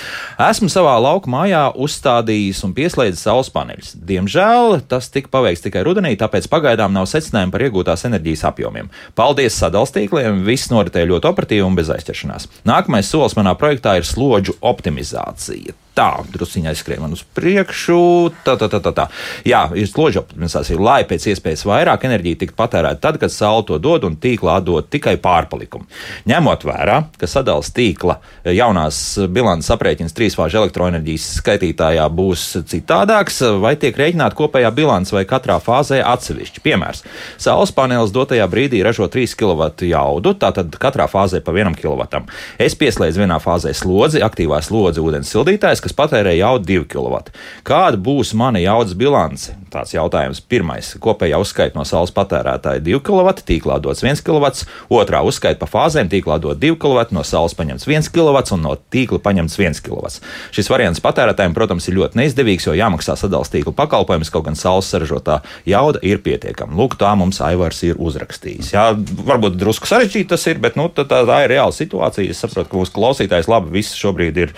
Esmu savā lauka mājā uzstādījis un pieslēdzis saules paneļus. Diemžēl tas tika paveikts tikai rudenī, tāpēc pagaidām nav secinājumu par iegūtās enerģijas apjomiem. Paldies sadalstīkliem, viss noritēja ļoti operatīvi un bez aizķeršanās. Nākamais solis manā projektā ir slodžu optimizācija. Tā, druskuļi aizskrien man uz priekšu. Tā, tā, tā, tā, tā. Jā, ir slodžu optimizācija, lai pēc iespējas vairāk enerģija tiktu patērēta tad, kad saule to dod un tīklā dod tikai pārpalikumu. Ņemot vērā, ka sadalījuma tīkla jaunās bilances aprēķins trīsfāžu elektroenerģijas skaitītājā būs citādāks, vai tiek rēķināta kopējā bilance vai katrā fāzē atsevišķi. Piemērs. Saules panelis dotajā brīdī ražo 3 kW jaudu, tātad katrā fāzē pa 1 kW. Es pieslēdzu vienā fāzē slodzi, aktīvā slodzi ūdens sildītājs, kas patērē jaudu 2 kW. Kāda būs mana jaudas bilance? Tāds jautājums. Pirmais - kopējā uzskaita no saules patērētāja 2 kW, tīklā dots 1 kW, otrā uzskaita pa fāzēm, tīklā dod 2 kW, no saules paņemts 1 kW un no tīkla paņemts 1 kW. Šis variants patērētājiem, protams, ir ļoti neizdevīgs, jo jāmaksā sadalījuma tīkla pakalpojums, kaut gan saules saražotā jauda ir pietiekama. Lūk, tā mums Aivars ir uzrakstījis. Jā, varbūt drusku sarežģīti tas ir, bet nu, tā, tā ir reāla situācija. Es saprotu, ka mūsu klausītājs labi viss šobrīd ir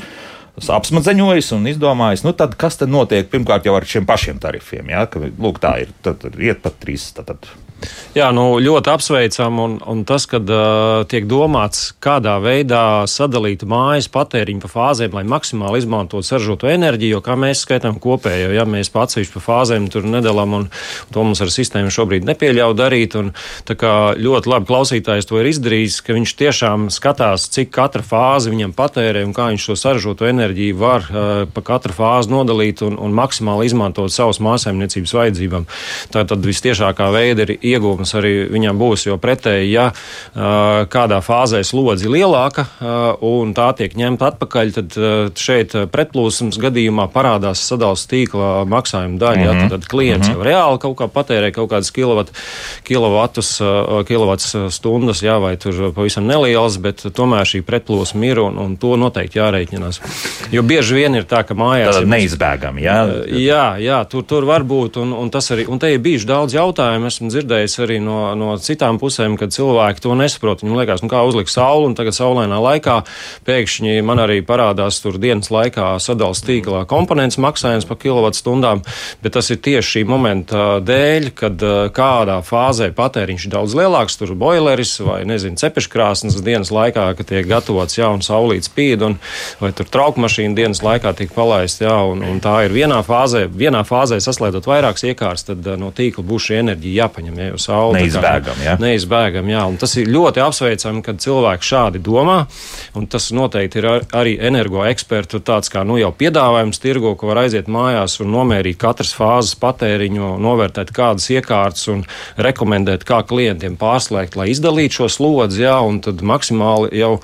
apsmadzeņojis un izdomājis, nu tad kas tad notiek pirmkārt jau ar šiem pašiem tarifiem. Ja? Ka, lūk, tā ir. Tad, iet pat trīs. Tad, tad. Jā, nu, ļoti apsveicam, un, un tas, ka uh, tiek domāts, kādā veidā sadalīt mājas patēriņu pa fāzēm, lai maksimāli izmantotu saražoto enerģiju, jo kā mēs skaitām kopējo, ja mēs pa atsevišķi pa fāzēm tur nedalām, un, un to mums ar sistēmu šobrīd nepieļauj darīt. Un, tā kā ļoti labi klausītājs to ir izdarījis, ka viņš tiešām skatās, cik katra fāze viņam patērē un kā viņš šo saražoto enerģiju var uh, pa katru fāzi nodalīt un, un maksimāli izmantot savas mājasemniecības vajadzībām. Tā tad vistiešākā veida ir iegūmas arī viņam būs, jo pretēji, ja kādā fāzē slodzi lielāka uh, un tā tiek ņemta atpakaļ, tad šeit pretplūsmas gadījumā parādās sadalījuma tīkla maksājuma daļa. Mm -hmm. ja, tad, tad klients mm -hmm. jau reāli kaut kā patērē kaut kādas kilovat, kilovatus, kilovats stundas, jā, vai tur pavisam nelielas, bet tomēr šī pretplūsma ir un, un to noteikti jārēķinās. Jo bieži vien ir tā, ka mājās ir neizbēgami. Ja? Jā, jā tur, tur var būt. Un, un, tas arī, un te ir bijuši daudz jautājumu. Esmu dzirdējis arī no, no citām pusēm, kad cilvēki to nesaprot. Viņam liekas, nu, kā uzlikt sauli, un tagad saulainā laikā pēkšņi man arī parādās tur dienas laikā sadalījuma tīklā komponents maksājums par kilovatstundām. Bet tas ir tieši šī momenta dēļ, kad uh, kādā fāzē patēriņš ir daudz lielāks, tur boileris vai, nezinu, cepeškrāsnes dienas laikā, kad tiek gatavots jauns saulīts spīd, un, vai tur traukmašīna dienas laikā tiek palaista, jā, un, un tā ir vienā fāzē, vienā fāzē saslēdzot vairākas iekārtas, tad uh, no tīkla būs šī enerģija jāpaņem, ja jau saule. Neizbēgam, jā. Neizbēgam, jā, un tas ir ļoti apsveicami, kad cilvēki šādi domā, un tas noteikti ir ar, arī energoekspertu tāds kā, nu, jau piedāvājums tirgo, ka var aiziet mājās un nomērīt katras fāzes patēriņu, novērtēt kādas iekārtas un rekomendēt, kā klientiem pārslēgt, lai izdalītu šo slodzi, jā, un tad maksimāli jau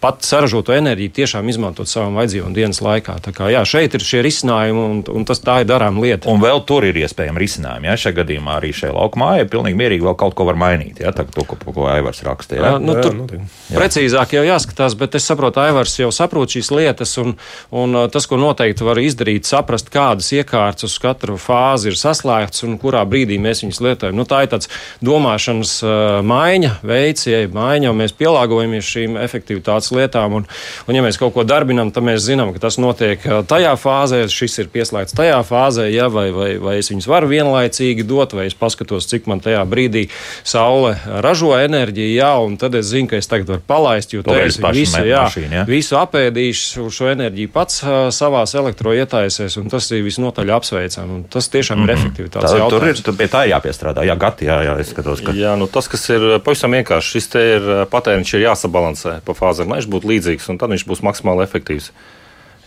pat saražoto enerģiju tiešām izmantot savam vajadzībām dienas laikā. Tā kā jā, šeit ir šie risinājumi, un, un tas tā ir darām lieta. Un vēl tur ir iespējami risinājumi. Ja? Šajā gadījumā arī šajā laukumā ir pilnīgi pilnīgi mierīgi vēl kaut ko var mainīt. Jā, tā, to, ko, ko Aivars raksta. Jā. Jā, nu, Jā, tur noteikti. precīzāk jau jāskatās, bet es saprotu, Aivars jau saprot šīs lietas, un, un uh, tas, ko noteikti var izdarīt, saprast, kādas iekārtas uz katru fāzi ir saslēgtas un kurā brīdī mēs viņus lietojam. Nu, tā ir tāds domāšanas uh, maiņa, veids, ja maiņa, un mēs pielāgojamies šīm efektivitātes lietām, un, un ja mēs kaut ko darbinam, tad mēs zinām, ka tas notiek uh, tajā fāzē, šis ir pieslēgts tajā fāzē, ja, vai, vai, vai es viņus varu vienlaicīgi dot, vai es paskatos, cik man tajā brīdī saule ražo enerģiju, jā, un tad es zinu, ka es tagad varu palaist, jo veids es visu, jā, mašīna, jā. visu apēdīšu šo enerģiju pats uh, savās elektroietaisēs, un tas ir visnotaļ apsveicami, un tas tiešām ir efektivitātes Tā, tur ir jautājums. tur pie tā jāpiestrādā. Jā, gati, jā, jā, es skatos, ka Jā, nu tas, kas ir pavisam vienkārši, šis te ir patēriņš, ir jāsabalansē pa fāzēm, lai viņš būtu līdzīgs, un tad viņš būs maksimāli efektīvs.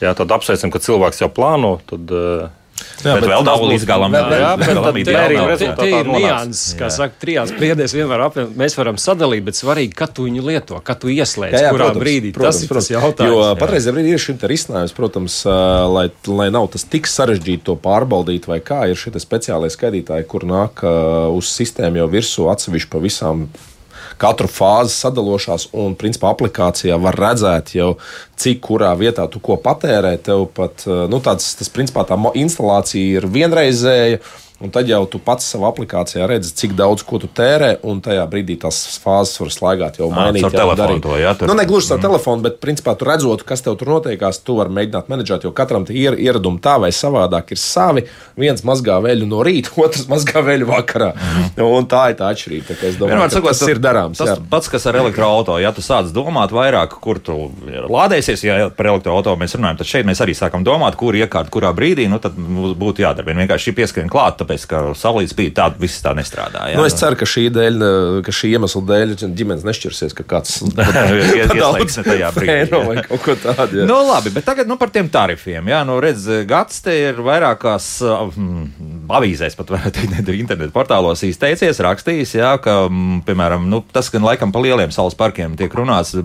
Jā, tad apsveicam, ka cilvēks jau plāno. Tad, eh, Jā, bet, bet vēl nav līdz galam. vēl- jā, bet tie ir tā nonāks. nianses, kā saka, trijās priedēs vienmēr apvienot. Mēs varam sadalīt, bet svarīgi, kad tu viņu lieto, kad tu ieslēdz, jā, jā, kurā protams, brīdī. Protams, tas ir protams. tas jautājums. Jo brīdī ir šim te risinājums, protams, lai, lai nav tas tik sarežģīti to pārbaudīt, vai kā ir šie speciālie skaitītāji, kur nāk uz sistēmu jau virsū atsevišķi pa visām. Katru fāzi sadalošās, un principā aplikācijā var redzēt, jau, cik kurā vietā tu ko patērē. Tev pat ā, nu, tāds, tas, principā, tā instalācija ir vienreizēja. Un tad jau tu pats savā aplikācijā redzi, cik daudz ko tu tērē, un tajā brīdī tās fāzes var slēgt, jau mainīt. jau telefonu to, jā, tur- Nu, ne gluži ar mm. telefonu, bet principā tu redzot, kas tev tur notiekās, tu vari mēģināt menedžēt, jo katram ir ieradumi tā vai savādāk ir savi. Viens mazgā veļu no rīta, otrs mazgā veļu vakarā. Mm. Un tā ir tā atšķirība. Tā domāju, Vienmēr sakot, tas ir darāms. Tas jā. pats, kas ar elektroautorātu, ja tu sāc domāt vairāk, kur tu lādēsies, ja par elektroautorātu mēs runājam, tad šeit mēs arī sākam domāt, kur iekārt, kurā brīdī, nu tad mums būtu jādara. Vien vienkārši pieskrien klāt, tāpēc, ka saulīts bija tāda, viss tā nestrādā. Jā, Nu, es ceru, ka šī, dēļ, ka šī iemesla dēļ ģimenes nešķirsies, ka kāds Ies- ieslēgs ne tajā brīdī, jā. vai kaut ko tādu. Nu, labi, bet tagad nu, par tiem tarifiem. Jā, nu, redz, gads te ir vairākās mm, avīzēs, pat varētu teikt, ne, internetu portālos izteicies, rakstījis, jā, ka, mm, piemēram, nu, tas gan laikam par lieliem saules parkiem tiek runāts.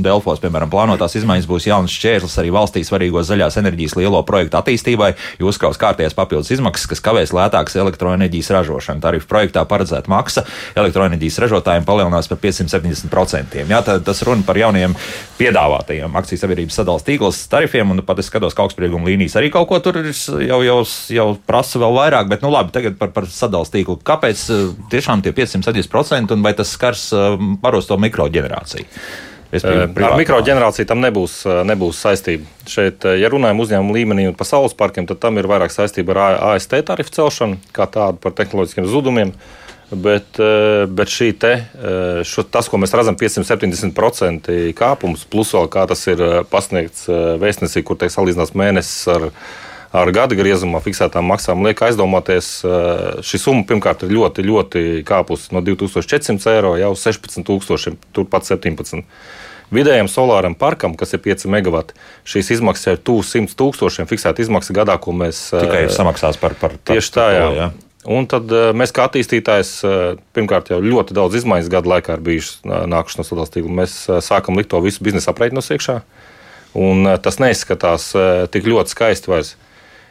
Delfos, piemēram, plānotās izmaiņas būs jauns šķērslis arī valstī svarīgo zaļās enerģijas lielo projektu attīstībai, jo uzkraus kārtējas papildus izmaksas, kas kavēs lētākas elektroenerģijas ražošanu. Tarifu projektā paredzēta maksa elektroenerģijas ražotājiem palielinās par 570%. Jā, tad tas runa par jauniem piedāvātajiem akcijas sabiedrības sadalas tīkls tarifiem, un nu, pat es skatos, ka augstsprieguma līnijas arī kaut ko tur jau, jau, jau prasa vēl vairāk, bet nu labi, tagad par, par sadalas tīklu. Kāpēc eh, tiešām tie 570% un vai tas skars eh, parosto mikroģenerāciju? Ar mikroģenerāciju tam nebūs, nebūs saistība. Šeit, ja runājam uzņēmumu līmenī un par saules parkiem, tad tam ir vairāk saistība ar AST tarifu celšanu, kā tādu par tehnoloģiskiem zudumiem. Bet, bet šī te, šo, tas, ko mēs redzam, 570% kāpums, plus vēl kā tas ir pasniegts vēstnesī, kur tiek salīdzināts mēnesis ar, ar gada griezumā fiksētām maksām, liek aizdomāties, eh, šī summa pirmkārt ir ļoti, ļoti kāpusi no 2400 eiro jau uz 16,000, turpat 17. Vidējam solāram parkam, kas ir 5 megawati, šīs izmaksas ir tuvu 100 tūkstošiem fiksēta izmaksa gadā, ko mēs tikai eh, samaksās par, par Tieši tā, jā. to, jā. Un tad eh, mēs, kā attīstītājs, pirmkārt, jau ļoti daudz izmaiņas gadu laikā ir bijušas nākušas no sadalījuma tīkla. Mēs sākam likt to visu biznesa aprēķinos iekšā, un tas neizskatās tik ļoti skaisti vairs.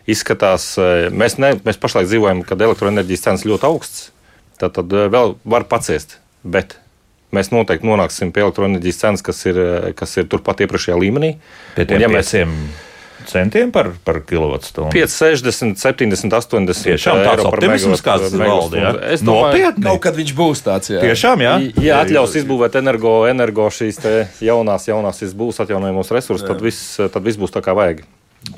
Izskatās, eh, mēs, ne, mēs pašlaik dzīvojam, kad elektroenerģijas cenas ļoti augsts, tad, tad eh, vēl var paciest. Bet mēs noteikti nonāksim pie elektroenerģijas cenas, kas ir, eh, kas ir turpat iepriekšējā līmenī. Pie tiem ja mēs- pieciem centiem par, par kilovatstundu. 5, 60, 70, 80 Tiešām tāds optimisms, kāds valda. megawattstundu. Es domāju, Nopietni. Kaut kad viņš būs tāds, jā. Tiešām, jā. Ja atļaus izbūvēt energo, energo šīs te jaunās, jaunās būs atjaunojamos resursus, tad viss, tad viss būs tā kā vajag.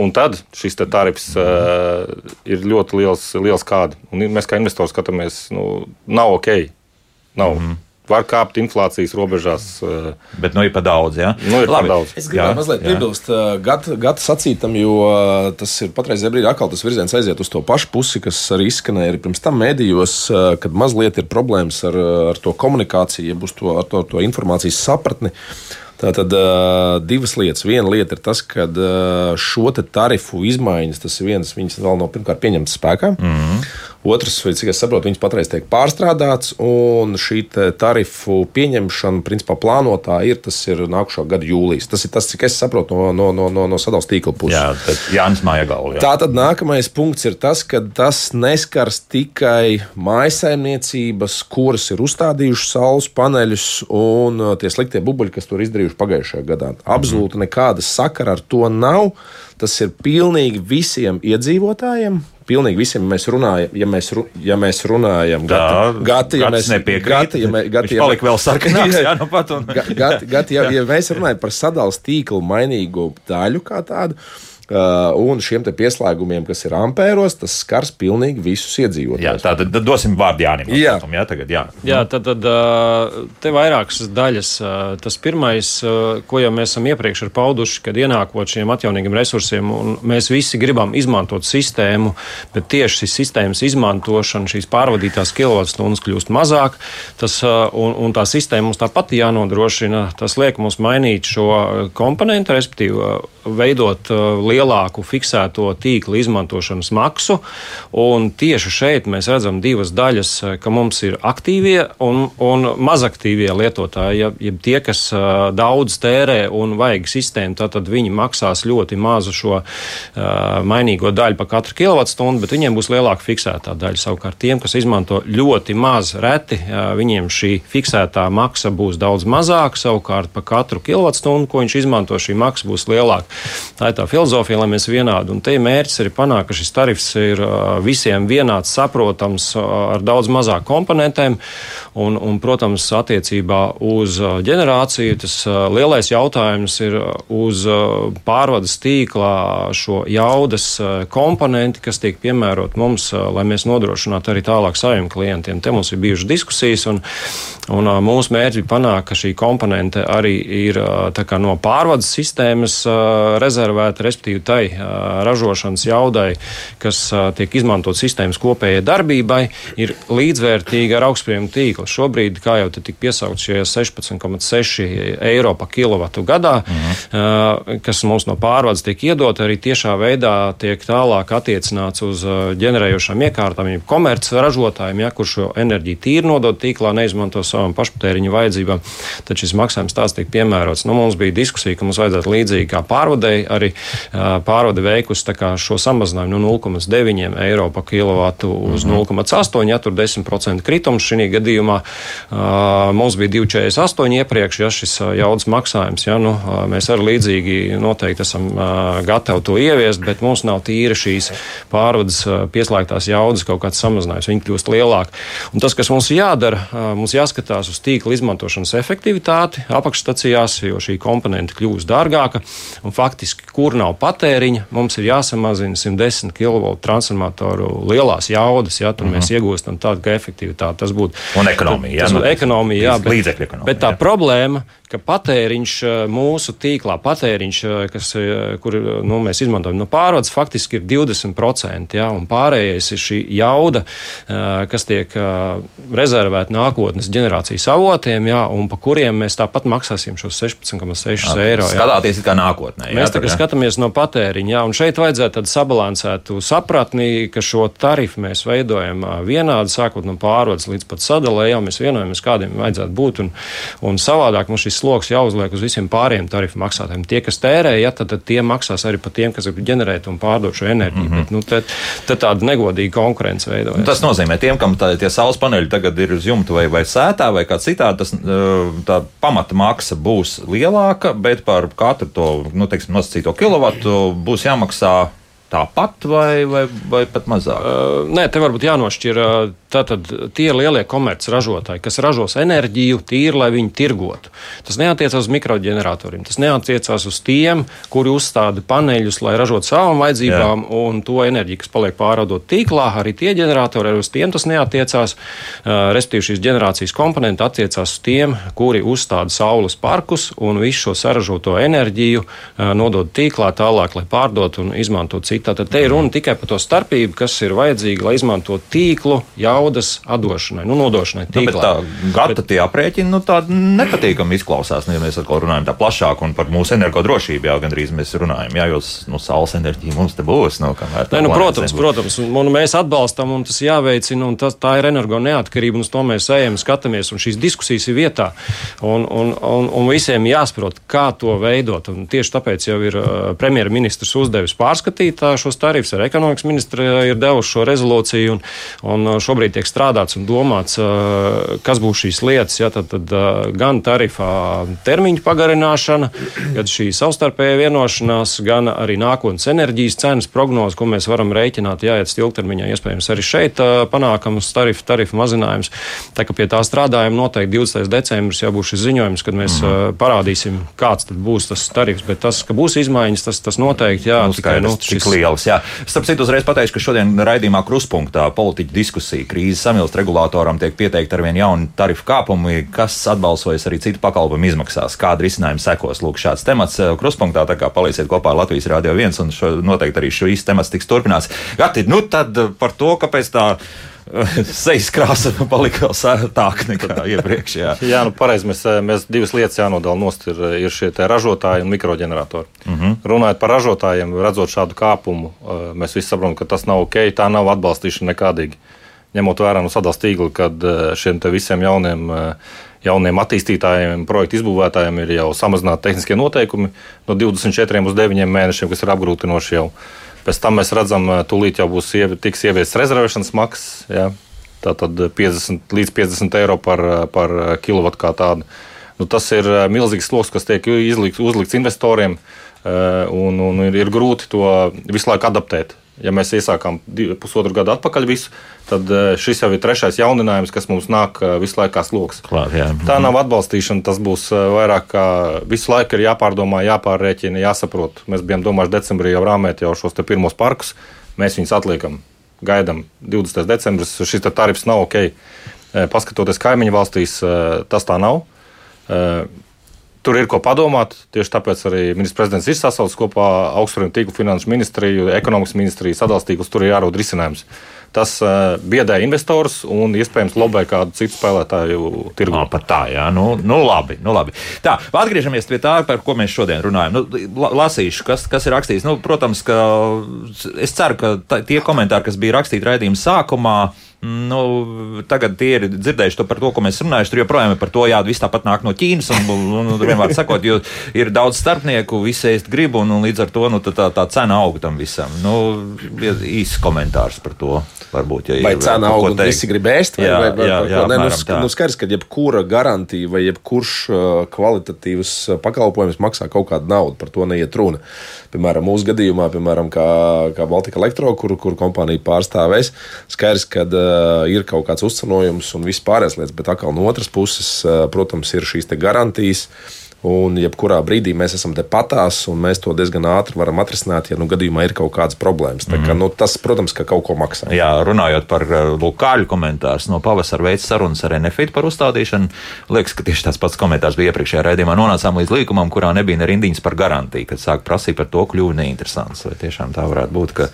Un tad šis tarifs uh, ir ļoti liels, liels kāda. Un mēs kā investori skatāmies, nu, nav ok. Nav. Mm -hmm. Var kāpt inflācijas robežās. Uh, Bet nu ir pa daudz. Jā, Nu, ir par daudz. Es gribēju mazliet piebilst uh, gada sacītam, jo uh, tas ir patreizajā brīdī atkal tas virziens aiziet uz to pašu pusi, kas arī izskanēja arī pirms tam mēdījos, uh, kad mazliet ir problēmas ar, uh, ar to komunikāciju, ja būs to, ar to, to informācijas sapratni. Tātad divas lietas. Viena lieta ir tas, ka šo tarifu izmaiņas, tas ir viens, viņas vēl nav pirmkārt pieņemtas spēkā. Mm -hmm. Otrs, cik es saprotu, viņas patreiz tiek pārstrādāts, un šī tarifu pieņemšana, principā, plānotā ir tas ir nākušā gada jūlijas. Tas ir tas, cik es saprotu no, no, no, no, no sadalījuma tīkla puses. Jā, tad Jānis Mājagalva. Tā tad nākamais punkts ir tas, ka tas neskars tikai mājsaimniecības, kuras ir uzstādījušas saules paneļus un uh, tie sliktie bubuļi, kas to ir izdarījuši pagājušajā gadā. Absolūti nekāda sakara ar to nav. Tas ir pilnīgi visiem iedzīvotājiem, pilnīgi visiem mēs runājam, ja mēs, ru, ja mēs runājam, gati, gati, ja mēs nepiekrītam, ja, mē, gati, ja palika vēl sarkanāks, jā, nu pat un. gati, gati, ja, ja mēs runājam par sadals tīklu mainīgo daļu kā tādu, un šiem pieslēgumiem, kas ir ampēros, tas skars pilnīgi visus iedzīvotājus. Jā, tā tad dosim vārdu Jānim. Jā, jā, tagad, jā. jā tad, tad uh, te vairākas daļas. Uh, tas pirmais, ko jau mēs esam iepriekš pauduši, kad ienākot šiem atjaunīgiem resursiem, un mēs visi gribam izmantot sistēmu, bet tieši šīs sistēmas izmantošana, šīs pārvadītās kilovatstundas kļūst mazāk, tas, un, un tā sistēma mums tāpat jānodrošina. Tas liek mums mainīt šo komponentu, respektīvi veidot lielu lielāku fiksēto tīkla izmantošanas maksu. Tieši šeit mēs redzam divas daļas, ka mums ir aktīvie un, un mazaktīvie lietotāji. Ja, ja tie, kas daudz tērē un vajag sistēmu, tad viņi maksās ļoti mazu šo uh, mainīgo daļu par katru kilovatstundu, bet viņiem būs lielāka fiksētā daļa. Savukārt tiem, kas izmanto ļoti maz reti, viņiem šī fiksētā maksa būs daudz mazāka. Savukārt par katru kilovatstundu, ko viņš izmanto, šī maksa būs lielāka. Tā ir tā filozofija filozofija, lai mēs vienādi. Un te mērķis ir panākt, ka šis tarifs ir visiem vienāds, saprotams, ar daudz mazāk komponentiem. Un, un, protams, attiecībā uz ģenerāciju tas lielais jautājums ir uz pārvades tīklā šo jaudas komponenti, kas tiek piemērot mums, lai mēs nodrošinātu arī tālāk saviem klientiem. Te mums ir bijušas diskusijas, un, un mūsu mērķis ir panākt, ka šī komponente arī ir no pārvades sistēmas rezervēta, respektīvi tai ražošanas jaudai, kas tiek izmantot sistēmas kopējai darbībai, ir līdzvērtīga ar augstspriegu tīklu. Šobrīd, kā jau tika piesaukts, šie 16,6 eiro pa kilovatu gadā, mhm. kas mums no pārvades tiek iedot, arī tiešā veidā tiek tālāk attiecināts uz ģenerējošām iekārtām, jau komerces ražotājiem, ja, kur šo enerģiju tīri nodot tīklā, neizmanto savam pašpatēriņu vajadzībām, tad šis maksājums tās tiek piemērots. Nu, mums bija diskusija, ka mums vajadzētu līdzīgi kā pārvadēji arī pārvade veikusi šo samazinājumu no 0,9 eiro par kilovatu uz mm -hmm. 0,8. Ja tur 10% kritums šī gadījumā mums bija 2,48 iepriekš, ja šis jaudas maksājums. Ja, nu, mēs arī līdzīgi noteikti esam gatavi to ieviest, bet mums nav tīra šīs pārvades pieslēgtās jaudas kaut kāds samazinājums. Viņi kļūst lielāki. Un tas, kas mums jādara, mums jāskatās uz tīkla izmantošanas efektivitāti apakšstacijās, jo šī komponente kļūst dārgāka. Un faktiski, kur nav patēriņa, mums ir jāsamazina 110 kV transformatoru lielās jaudas. Jā, tur mm -hmm. mēs mhm. iegūstam tādu efektivitāti. Tas būtu un ekonomija. Tas, jā, tas nu, ekonomija, jā, bet, ekonomija. Bet tā jā. problēma, ka patēriņš mūsu tīklā, patēriņš, kas, kur nu, mēs izmantojam no pārvades, faktiski ir 20%. Jā, un pārējais ir šī jauda, kas tiek rezervēta nākotnes ģenerācijas avotiem, jā, un pa kuriem mēs tāpat maksāsim šos 16,6 eiro. Jā. Skatāties kā nākotnē. Jā, mēs tagad skatāmies no patēriņa, jā, un šeit vajadzētu tādu sabalansētu sapratni, ka šo tarifu mēs veidojam vienādi, sākot no pārvades līdz pat sadalē, jā, mēs vienojamies, kādiem vajadzētu būt, un, un savādāk mums šis sloks jāuzliek uz visiem pārējiem tarifu maksātājiem. Tie, kas tērē, ja, tad, tad tie maksās arī par tiem, kas grib ģenerēt un pārdot šo enerģiju. Mm -hmm. Bet, nu, tad, tad tāda negodīga konkurence veidojas. Tas nozīmē, tiem, kam tā, tie saules paneļi tagad ir uz jumta vai, vai sētā vai kā citādi, tas tā pamata maksa būs lielāka, bet par katru to, nu, teiksim, nosacīto kilovatu būs jāmaksā tāpat vai, vai, vai pat mazāk? Uh, nē, te varbūt jānošķir uh, tātad tie lielie komercražotāji, kas ražos enerģiju tīri, lai viņi tirgotu. Tas neatiecās uz mikroģeneratoriem, tas neatiecās uz tiem, kuri uzstāda paneļus, lai ražotu savām vajadzībām, Jā. un to enerģiju, kas paliek pārādot tīklā, arī tie ģeneratori, arī uz tiem tas neatiecās. Uh, respektīvi, šīs ģenerācijas komponenti attiecās uz tiem, kuri uzstāda saules parkus un visu šo saražoto enerģiju uh, nodod tīklā tālāk, lai pārdotu un izmantotu citu Tātad te ir runa tikai par to starpību, kas ir vajadzīga, lai izmantotu tīklu jaudas atdošanai, nu, nodošanai. Tīklā. Nu, tā gata bet, tie aprēķini, nu, tādi nepatīkami izklausās, nu, ja mēs atkal runājam tā plašāk un par mūsu energodrošību, jau gandrīz mēs runājam, jā, jo nu, saules enerģija mums te būs. Nu, Nē, nu, protams, protams, un, un mēs atbalstam, un tas jāveicina, un tas, tā ir energo neatkarība, un uz to mēs ejam, skatāmies, un šīs diskusijas ir vietā, un, un, un, un visiem jāsaprot, kā to veidot. Un tieši tāpēc jau ir uh, premjerministrs uzdevis pārskatīt šos tarifus, ar ekonomikas ministru ir devuši šo rezolūciju, un, un šobrīd tiek strādāts un domāts, uh, kas būs šīs lietas. Ja, tad, tad, gan tarifā termiņu pagarināšana, gan šī savstarpēja vienošanās, gan arī nākotnes enerģijas cenas prognozes, ko mēs varam rēķināt, jāiet ilgtermiņā. Iespējams, arī šeit panākams tarifu, tarifu mazinājums. Tā kā pie tā strādājam, noteikti 20. decembris jau būs šis ziņojums, kad mēs mm. parādīsim, kāds būs tas tarifs. Bet tas, ka būs izmaiņas, tas, tas noteikti jā, nu, tikai nu, šis... lielas. Jā. Starp citu, uzreiz pateikšu, ka šodien raidījumā kruspunktā politiķa diskusija krīzes samilst regulātoram tiek pieteikti arvien jauni tarifu kāpumi, kas atbalsojas arī citu pakalpojumu izmaksās. Kāda risinājuma sekos? Lūk, šāds temats kruspunktā, tā kā palīdziet kopā ar Latvijas Rādio 1, un šo, noteikti arī šīs temats tiks turpināts. Gati, nu tad par to, kāpēc tā sejas krāsa palika vēl sērtāka nekā iepriekš. Jā, jā nu pareizi. Mēs, mēs divas lietas jānodala nost. Ir, ir šie ražotāji un mikroģeneratori. Uh mhm. -huh. Runājot par ražotājiem, redzot šādu kāpumu, mēs visi saprotam, ka tas nav ok, tā nav atbalstīšana nekādīgi. Ņemot vērā no sadalījuma tīkla, kad šiem visiem jauniem jauniem attīstītājiem, projektu izbūvētājiem ir jau samazināti tehniskie noteikumi no 24 uz 9 mēnešiem, kas ir apgrūtinoši jau. Pēc tam mēs redzam, ka tūlīt jau būs ievi, tiks ieviests rezervēšanas maksas. Ja? Tātad 50 līdz 50 eiro par, par kilovatu kā tādu. Nu, tas ir milzīgs sloks, kas tiek izlikts, uzlikts investoriem, un, un ir, ir grūti to visu laiku adaptēt. Ja mēs iesākām pusotru gadu atpakaļ visu, tad eh, šis jau ir trešais jauninājums, kas mums nāk eh, visu laiku kā sloks. Klāt, jā. Tā nav atbalstīšana, tas būs eh, vairāk kā visu laiku ir jāpārdomā, jāpārrēķina, jāsaprot. Mēs bijām domājuši decembrī jau rāmēt jau šos pirmos parkus, mēs viņus atliekam. Gaidām 20. decembris, šis tarifs nav ok. Paskatoties kaimiņu valstīs, tas tā nav. Tur ir ko padomāt. Tieši tāpēc arī ministrs prezidents ir sasaucis kopā augstspēļu tīklu finanšu ministriju, ekonomikas ministriju, sadalstīgus. Tur ir jārod risinājums. Tas uh, biedē investorus un iespējams lobē kādu citu spēlētāju tirgu. No, pat tā, jā, nu, nu labi. Nu, labi. Tā, atgriežamies pie tā, par ko mēs šodien runājam. Nu, lasīšu, kas, kas ir rakstīts. Nu, protams, ka es ceru, ka tā, tie komentāri, kas bija rakstīti raidījuma sākumā, Nu, tagad tie ir dzirdējuši to par to, ko mēs runājam. Tur joprojām ir par to, jā, viss tāpat nāk no Ķīnas. Un, un, un vienmēr sakot, jo ir daudz starpnieku, visi ēst gribu, un, un līdz ar to nu, tā, tā cena aug tam visam. Nu, īsts komentārs par to. Varbūt, ja vai cena aug, un visi grib ēst, vai, jā, vai, vai, jā, jā, Nē, nu, nu, skaidrs, ka jebkura garantija vai jebkurš kvalitatīvs pakalpojums maksā kaut kādu naudu. Par to neiet runa. Piemēram, mūsu gadījumā, piemēram, kā, kā Baltika Elektro, kur, kur kompānija pārstāvēs, skaidrs, ka uh, ir kaut kāds uzcenojums un viss pārējais lietas, bet atkal no otras puses, uh, protams, ir šīs garantijas. Uh, Un jebkurā brīdī mēs esam te patās, un mēs to diezgan ātri varam atrisināt, ja nu gadījumā ir kaut kādas problēmas. Tā kā, mm. nu, tas, protams, ka kaut ko maksā. Jā, runājot par eh, Lukāļu komentārus, no pavasara veids sarunas ar NFIT par uzstādīšanu. Liekas, ka tieši tas pats komentārs bija iepriekšējā raidījumā. Nonācām līdz līkumam, kurā nebija ne rindiņas par garantiju, kad sāk prasīt par to, kļuva neinteresants. Vai tiešām tā varētu būt, ka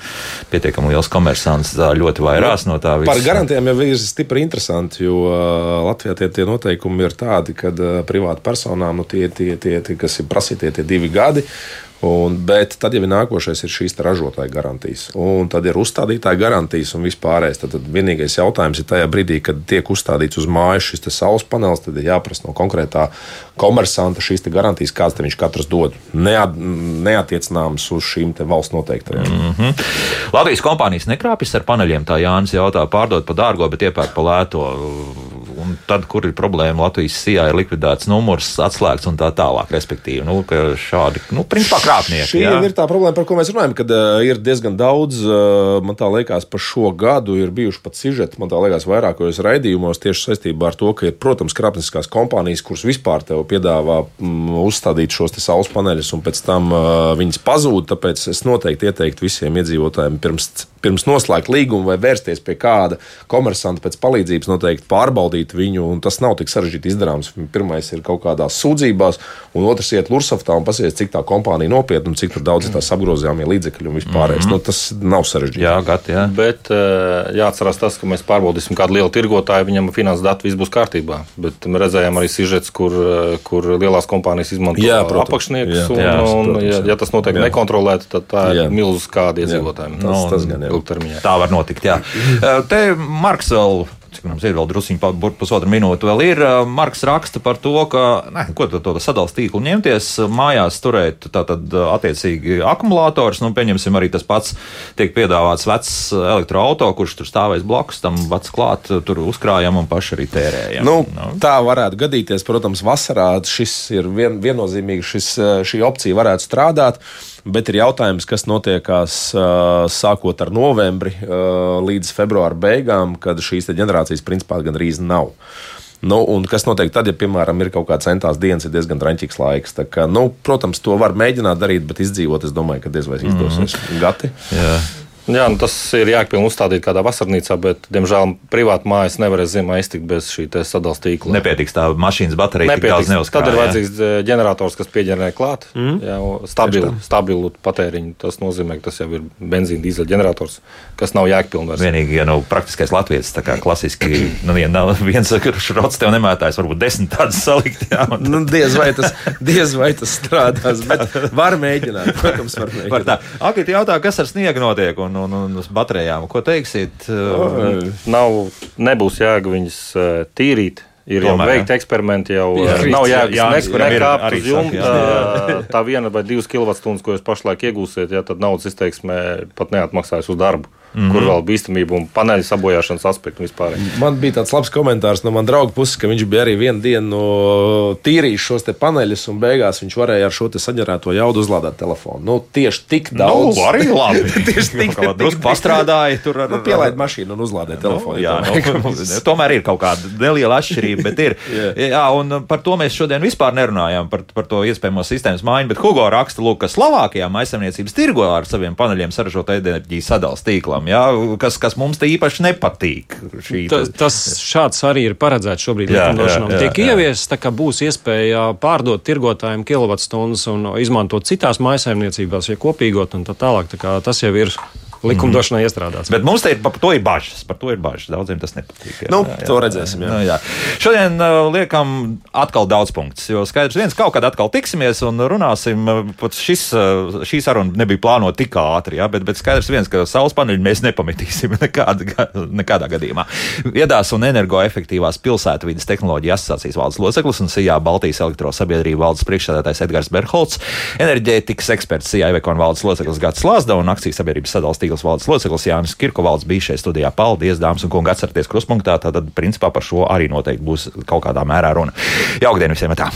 pietiekami liels komersants ļoti vairās no tā visa? Par garantijām jau ir stipri interesanti, jo Latvijā tie, tie noteikumi ir tādi, ka privāti personām nu, tie tie, tie, tie kas ir prasītie, tie divi gadi. Un, bet tad jau ir nākošais ir šīs ražotāja garantijas. Un tad ir uzstādītāja garantijas un vispārējais. Tad, tad vienīgais jautājums ir tajā brīdī, kad tiek uzstādīts uz mājas šis saules panelis, tad ir jāprasa no konkrētā komersanta šīs garantijas, kādas viņš katrs dod. Neat, neatiecināmas uz šīm valsts noteiktajām. Mm -hmm. Latvijas kompānijas nekrāpjas ar paneļiem, tā Jānis jautā, pārdot par dārgo, bet iepērk par lēto un tad, kur ir problēma, Latvijas sijā ir likvidēts numurs, atslēgts un tā tālāk. Respektīvi, nu, šādi, nu, principā krāpnieki. Šī jā. ir tā problēma, par ko mēs runājam, kad uh, ir diezgan daudz, uh, man tā liekas, par šo gadu ir bijuši pat sižeti, man tā liekas, vairākos raidījumos tieši saistībā ar to, ka ir, protams, krāpnieciskās kompānijas, kuras vispār tev piedāvā mm, uzstādīt šos saules paneļus un pēc tam uh, viņas pazūd. Tāpēc es noteikti ieteiktu visiem iedzīvotājiem pirms, pirms noslēgt līgumu vai vērsties pie kāda komersanta pēc palīdzības noteikti pārbaudīt viņu, un tas nav tik sarežģīti izdarāms. Pirmais ir kaut kādās sūdzībās, un otrs iet Lursoftā un pasies, cik tā kompānija nopietna un cik daudz ir tās apgrozījumie līdzekļi un vispārējais. Mm -hmm. nu, tas nav sarežģīti. Jā, gat, jā. Bet uh, jāatcerās tas, ka mēs pārbaudīsim kādu lielu tirgotāju, viņam finanses dati viss būs kārtībā. Bet mēs redzējām arī sižets, kur, uh, kur lielās kompānijas izmanto Jā, apakšniekus. Jā, un, jā, un, protams, ja, jā. ja tas notiek Jā. nekontrolēti, tad tā ir milzu skādi iedzīvotājiem. Tas- tas gan jā. ilgtermiņā. Tā var notikt. Jā. Eh, Te Marks vēl. Cik mums ir vēl druskuļi, pusotra minūte vēl ir. Marks raksta par to, ka, ne, ko tad to sadalījuma tīklu ņemties, mājās turēt tātad attiecīgi akumulators. Nu, pieņemsim, arī tas pats tiek piedāvāts vecs elektroautorāts, kurš tur stāvēs blakus tam vats klāt, tur uzkrājam un paši arī tērējam. Nu, tā varētu gadīties. Protams, vasarā šis ir vien, viennozīmīgi, šis, šī opcija varētu strādāt. Bet ir jautājums, kas notiekās sākot ar novembri līdz februāra beigām, kad šīs ģenerācijas principā gandrīz nav. Nu, un kas notiek tad, ja, piemēram, ir kaut kāds centās dienas, ir diezgan raņķīgs laiks? Tā Kā, nu, protams, to var mēģināt darīt, bet izdzīvot, es domāju, ka diez vai izdosies. Mm. Gati? Jā. Jā, nu tas ir jāpilnīgi uzstādīt kādā vasarnīcā, bet, diemžēl, privāti mājas nevarēs ziemā iztikt bez šī sadalījuma tīkla. Nepietiks tā mašīnas baterija, tik daudz Nepietiks. neuzkrāj. Tad ir jā. vajadzīgs eh, ģenerators, kas pieģenerē klāt. Mm. Jā, stabilu, stabilu patēriņu. Tas nozīmē, ka tas jau ir benzīna dīzeļa ģenerators, kas nav jēgpilns. vairs. Vienīgi, ja nu, praktiskais latviečs, tā kā klasiski, nu, vien, nav viens šrots tev nemētājs, varbūt desmit tādas salikt. Jā, un, Nu, diez, vai tas, diez vai tas strādās, bet var mēģināt. Protams, var mēģināt. Var tā. Agri jautā, kas ar sniegu notiek un, un, un uz baterijām. Ko teiksiet? Nav, nebūs jēga viņas tīrīt. Ir jau Tomēr, jā. veikti eksperimenti, jau Jā. jā, nav jēgas Jā, nekāpt uz jumta. Tā, tā viena vai divas kilovatstundas, ko jūs pašlaik iegūsiet, ja, tad naudas izteiksmē pat neatmaksājas uz darbu, mm. -hmm. kur vēl bīstamība un paneļa sabojāšanas aspektu vispār. Man bija tāds labs komentārs no manas drauga puses, ka viņš bija arī vienu dienu no tīrījis šos te paneļus, un beigās viņš varēja ar šo saģerēto jaudu uzlādēt telefonu. Nu, tieši tik Nu, daudz. arī labi. Tieši tik- Kaut kā tik- drusku pastrādāja tur ar Nu, pielaid mašīnu un uzlādēt telefonu. Jā, ja nu, tomēr ir kaut kāda neliela atšķirība, bet ir. Jā. jā, un par to mēs šodien vispār nerunājām, par, par to iespējamo sistēmas maiņu. Bet Hugo raksta, lūk, ka Slovākijā maisaimniecības tirgo ar saviem paneļiem saražot enerģiju sadalījuma tīklam, jā, kas, kas mums te īpaši nepatīk. Šī, Tas, tas šāds arī ir paredzēts šobrīd Jā, likumdošanā. jā, jā, Tiek ieviests, tā kā būs iespēja pārdot tirgotājiem kilovatstundas un izmantot citās maisaimniecībās, ja kopīgot un tā tālāk. Tā kā tas jau ir likumdošanā iestrādāts. Bet mums te ir par to ir bažas. Par to ir bažas. Daudziem tas nepatīk. Jā, Nu, to redzēsim, jā. Nu, jā. Šodien uh, liekam atkal daudz punktus. Jo skaidrs, viens kaut kad atkal tiksimies un runāsim. uh, Pat šis, uh, šī saruna nebija plānota tik ātri, jā, bet, bet skaidrs, viens, ka saules paneļi mēs nepametīsim nekāda, nekādā gadījumā. Viedās un energoefektīvās pilsētvidas tehnoloģija asociācijas valdes loceklis un SIA Baltijas elektrosabiedrība valdes priekšsēdētājs Edgars Berholts, enerģētikas eksperts SIA Evekona valdes loceklis Gats Lāsda un akcijas sabiedrības sadalījuma tīkls valdes loceklis Jānis Kirkovalds bija šeit studijā. Paldies, dāmas un kungi, atcerieties kruspunktā. Tad, principā, par šo arī noteikti būs kaut kādā mērā runa. Jaukdien visiem! Tā.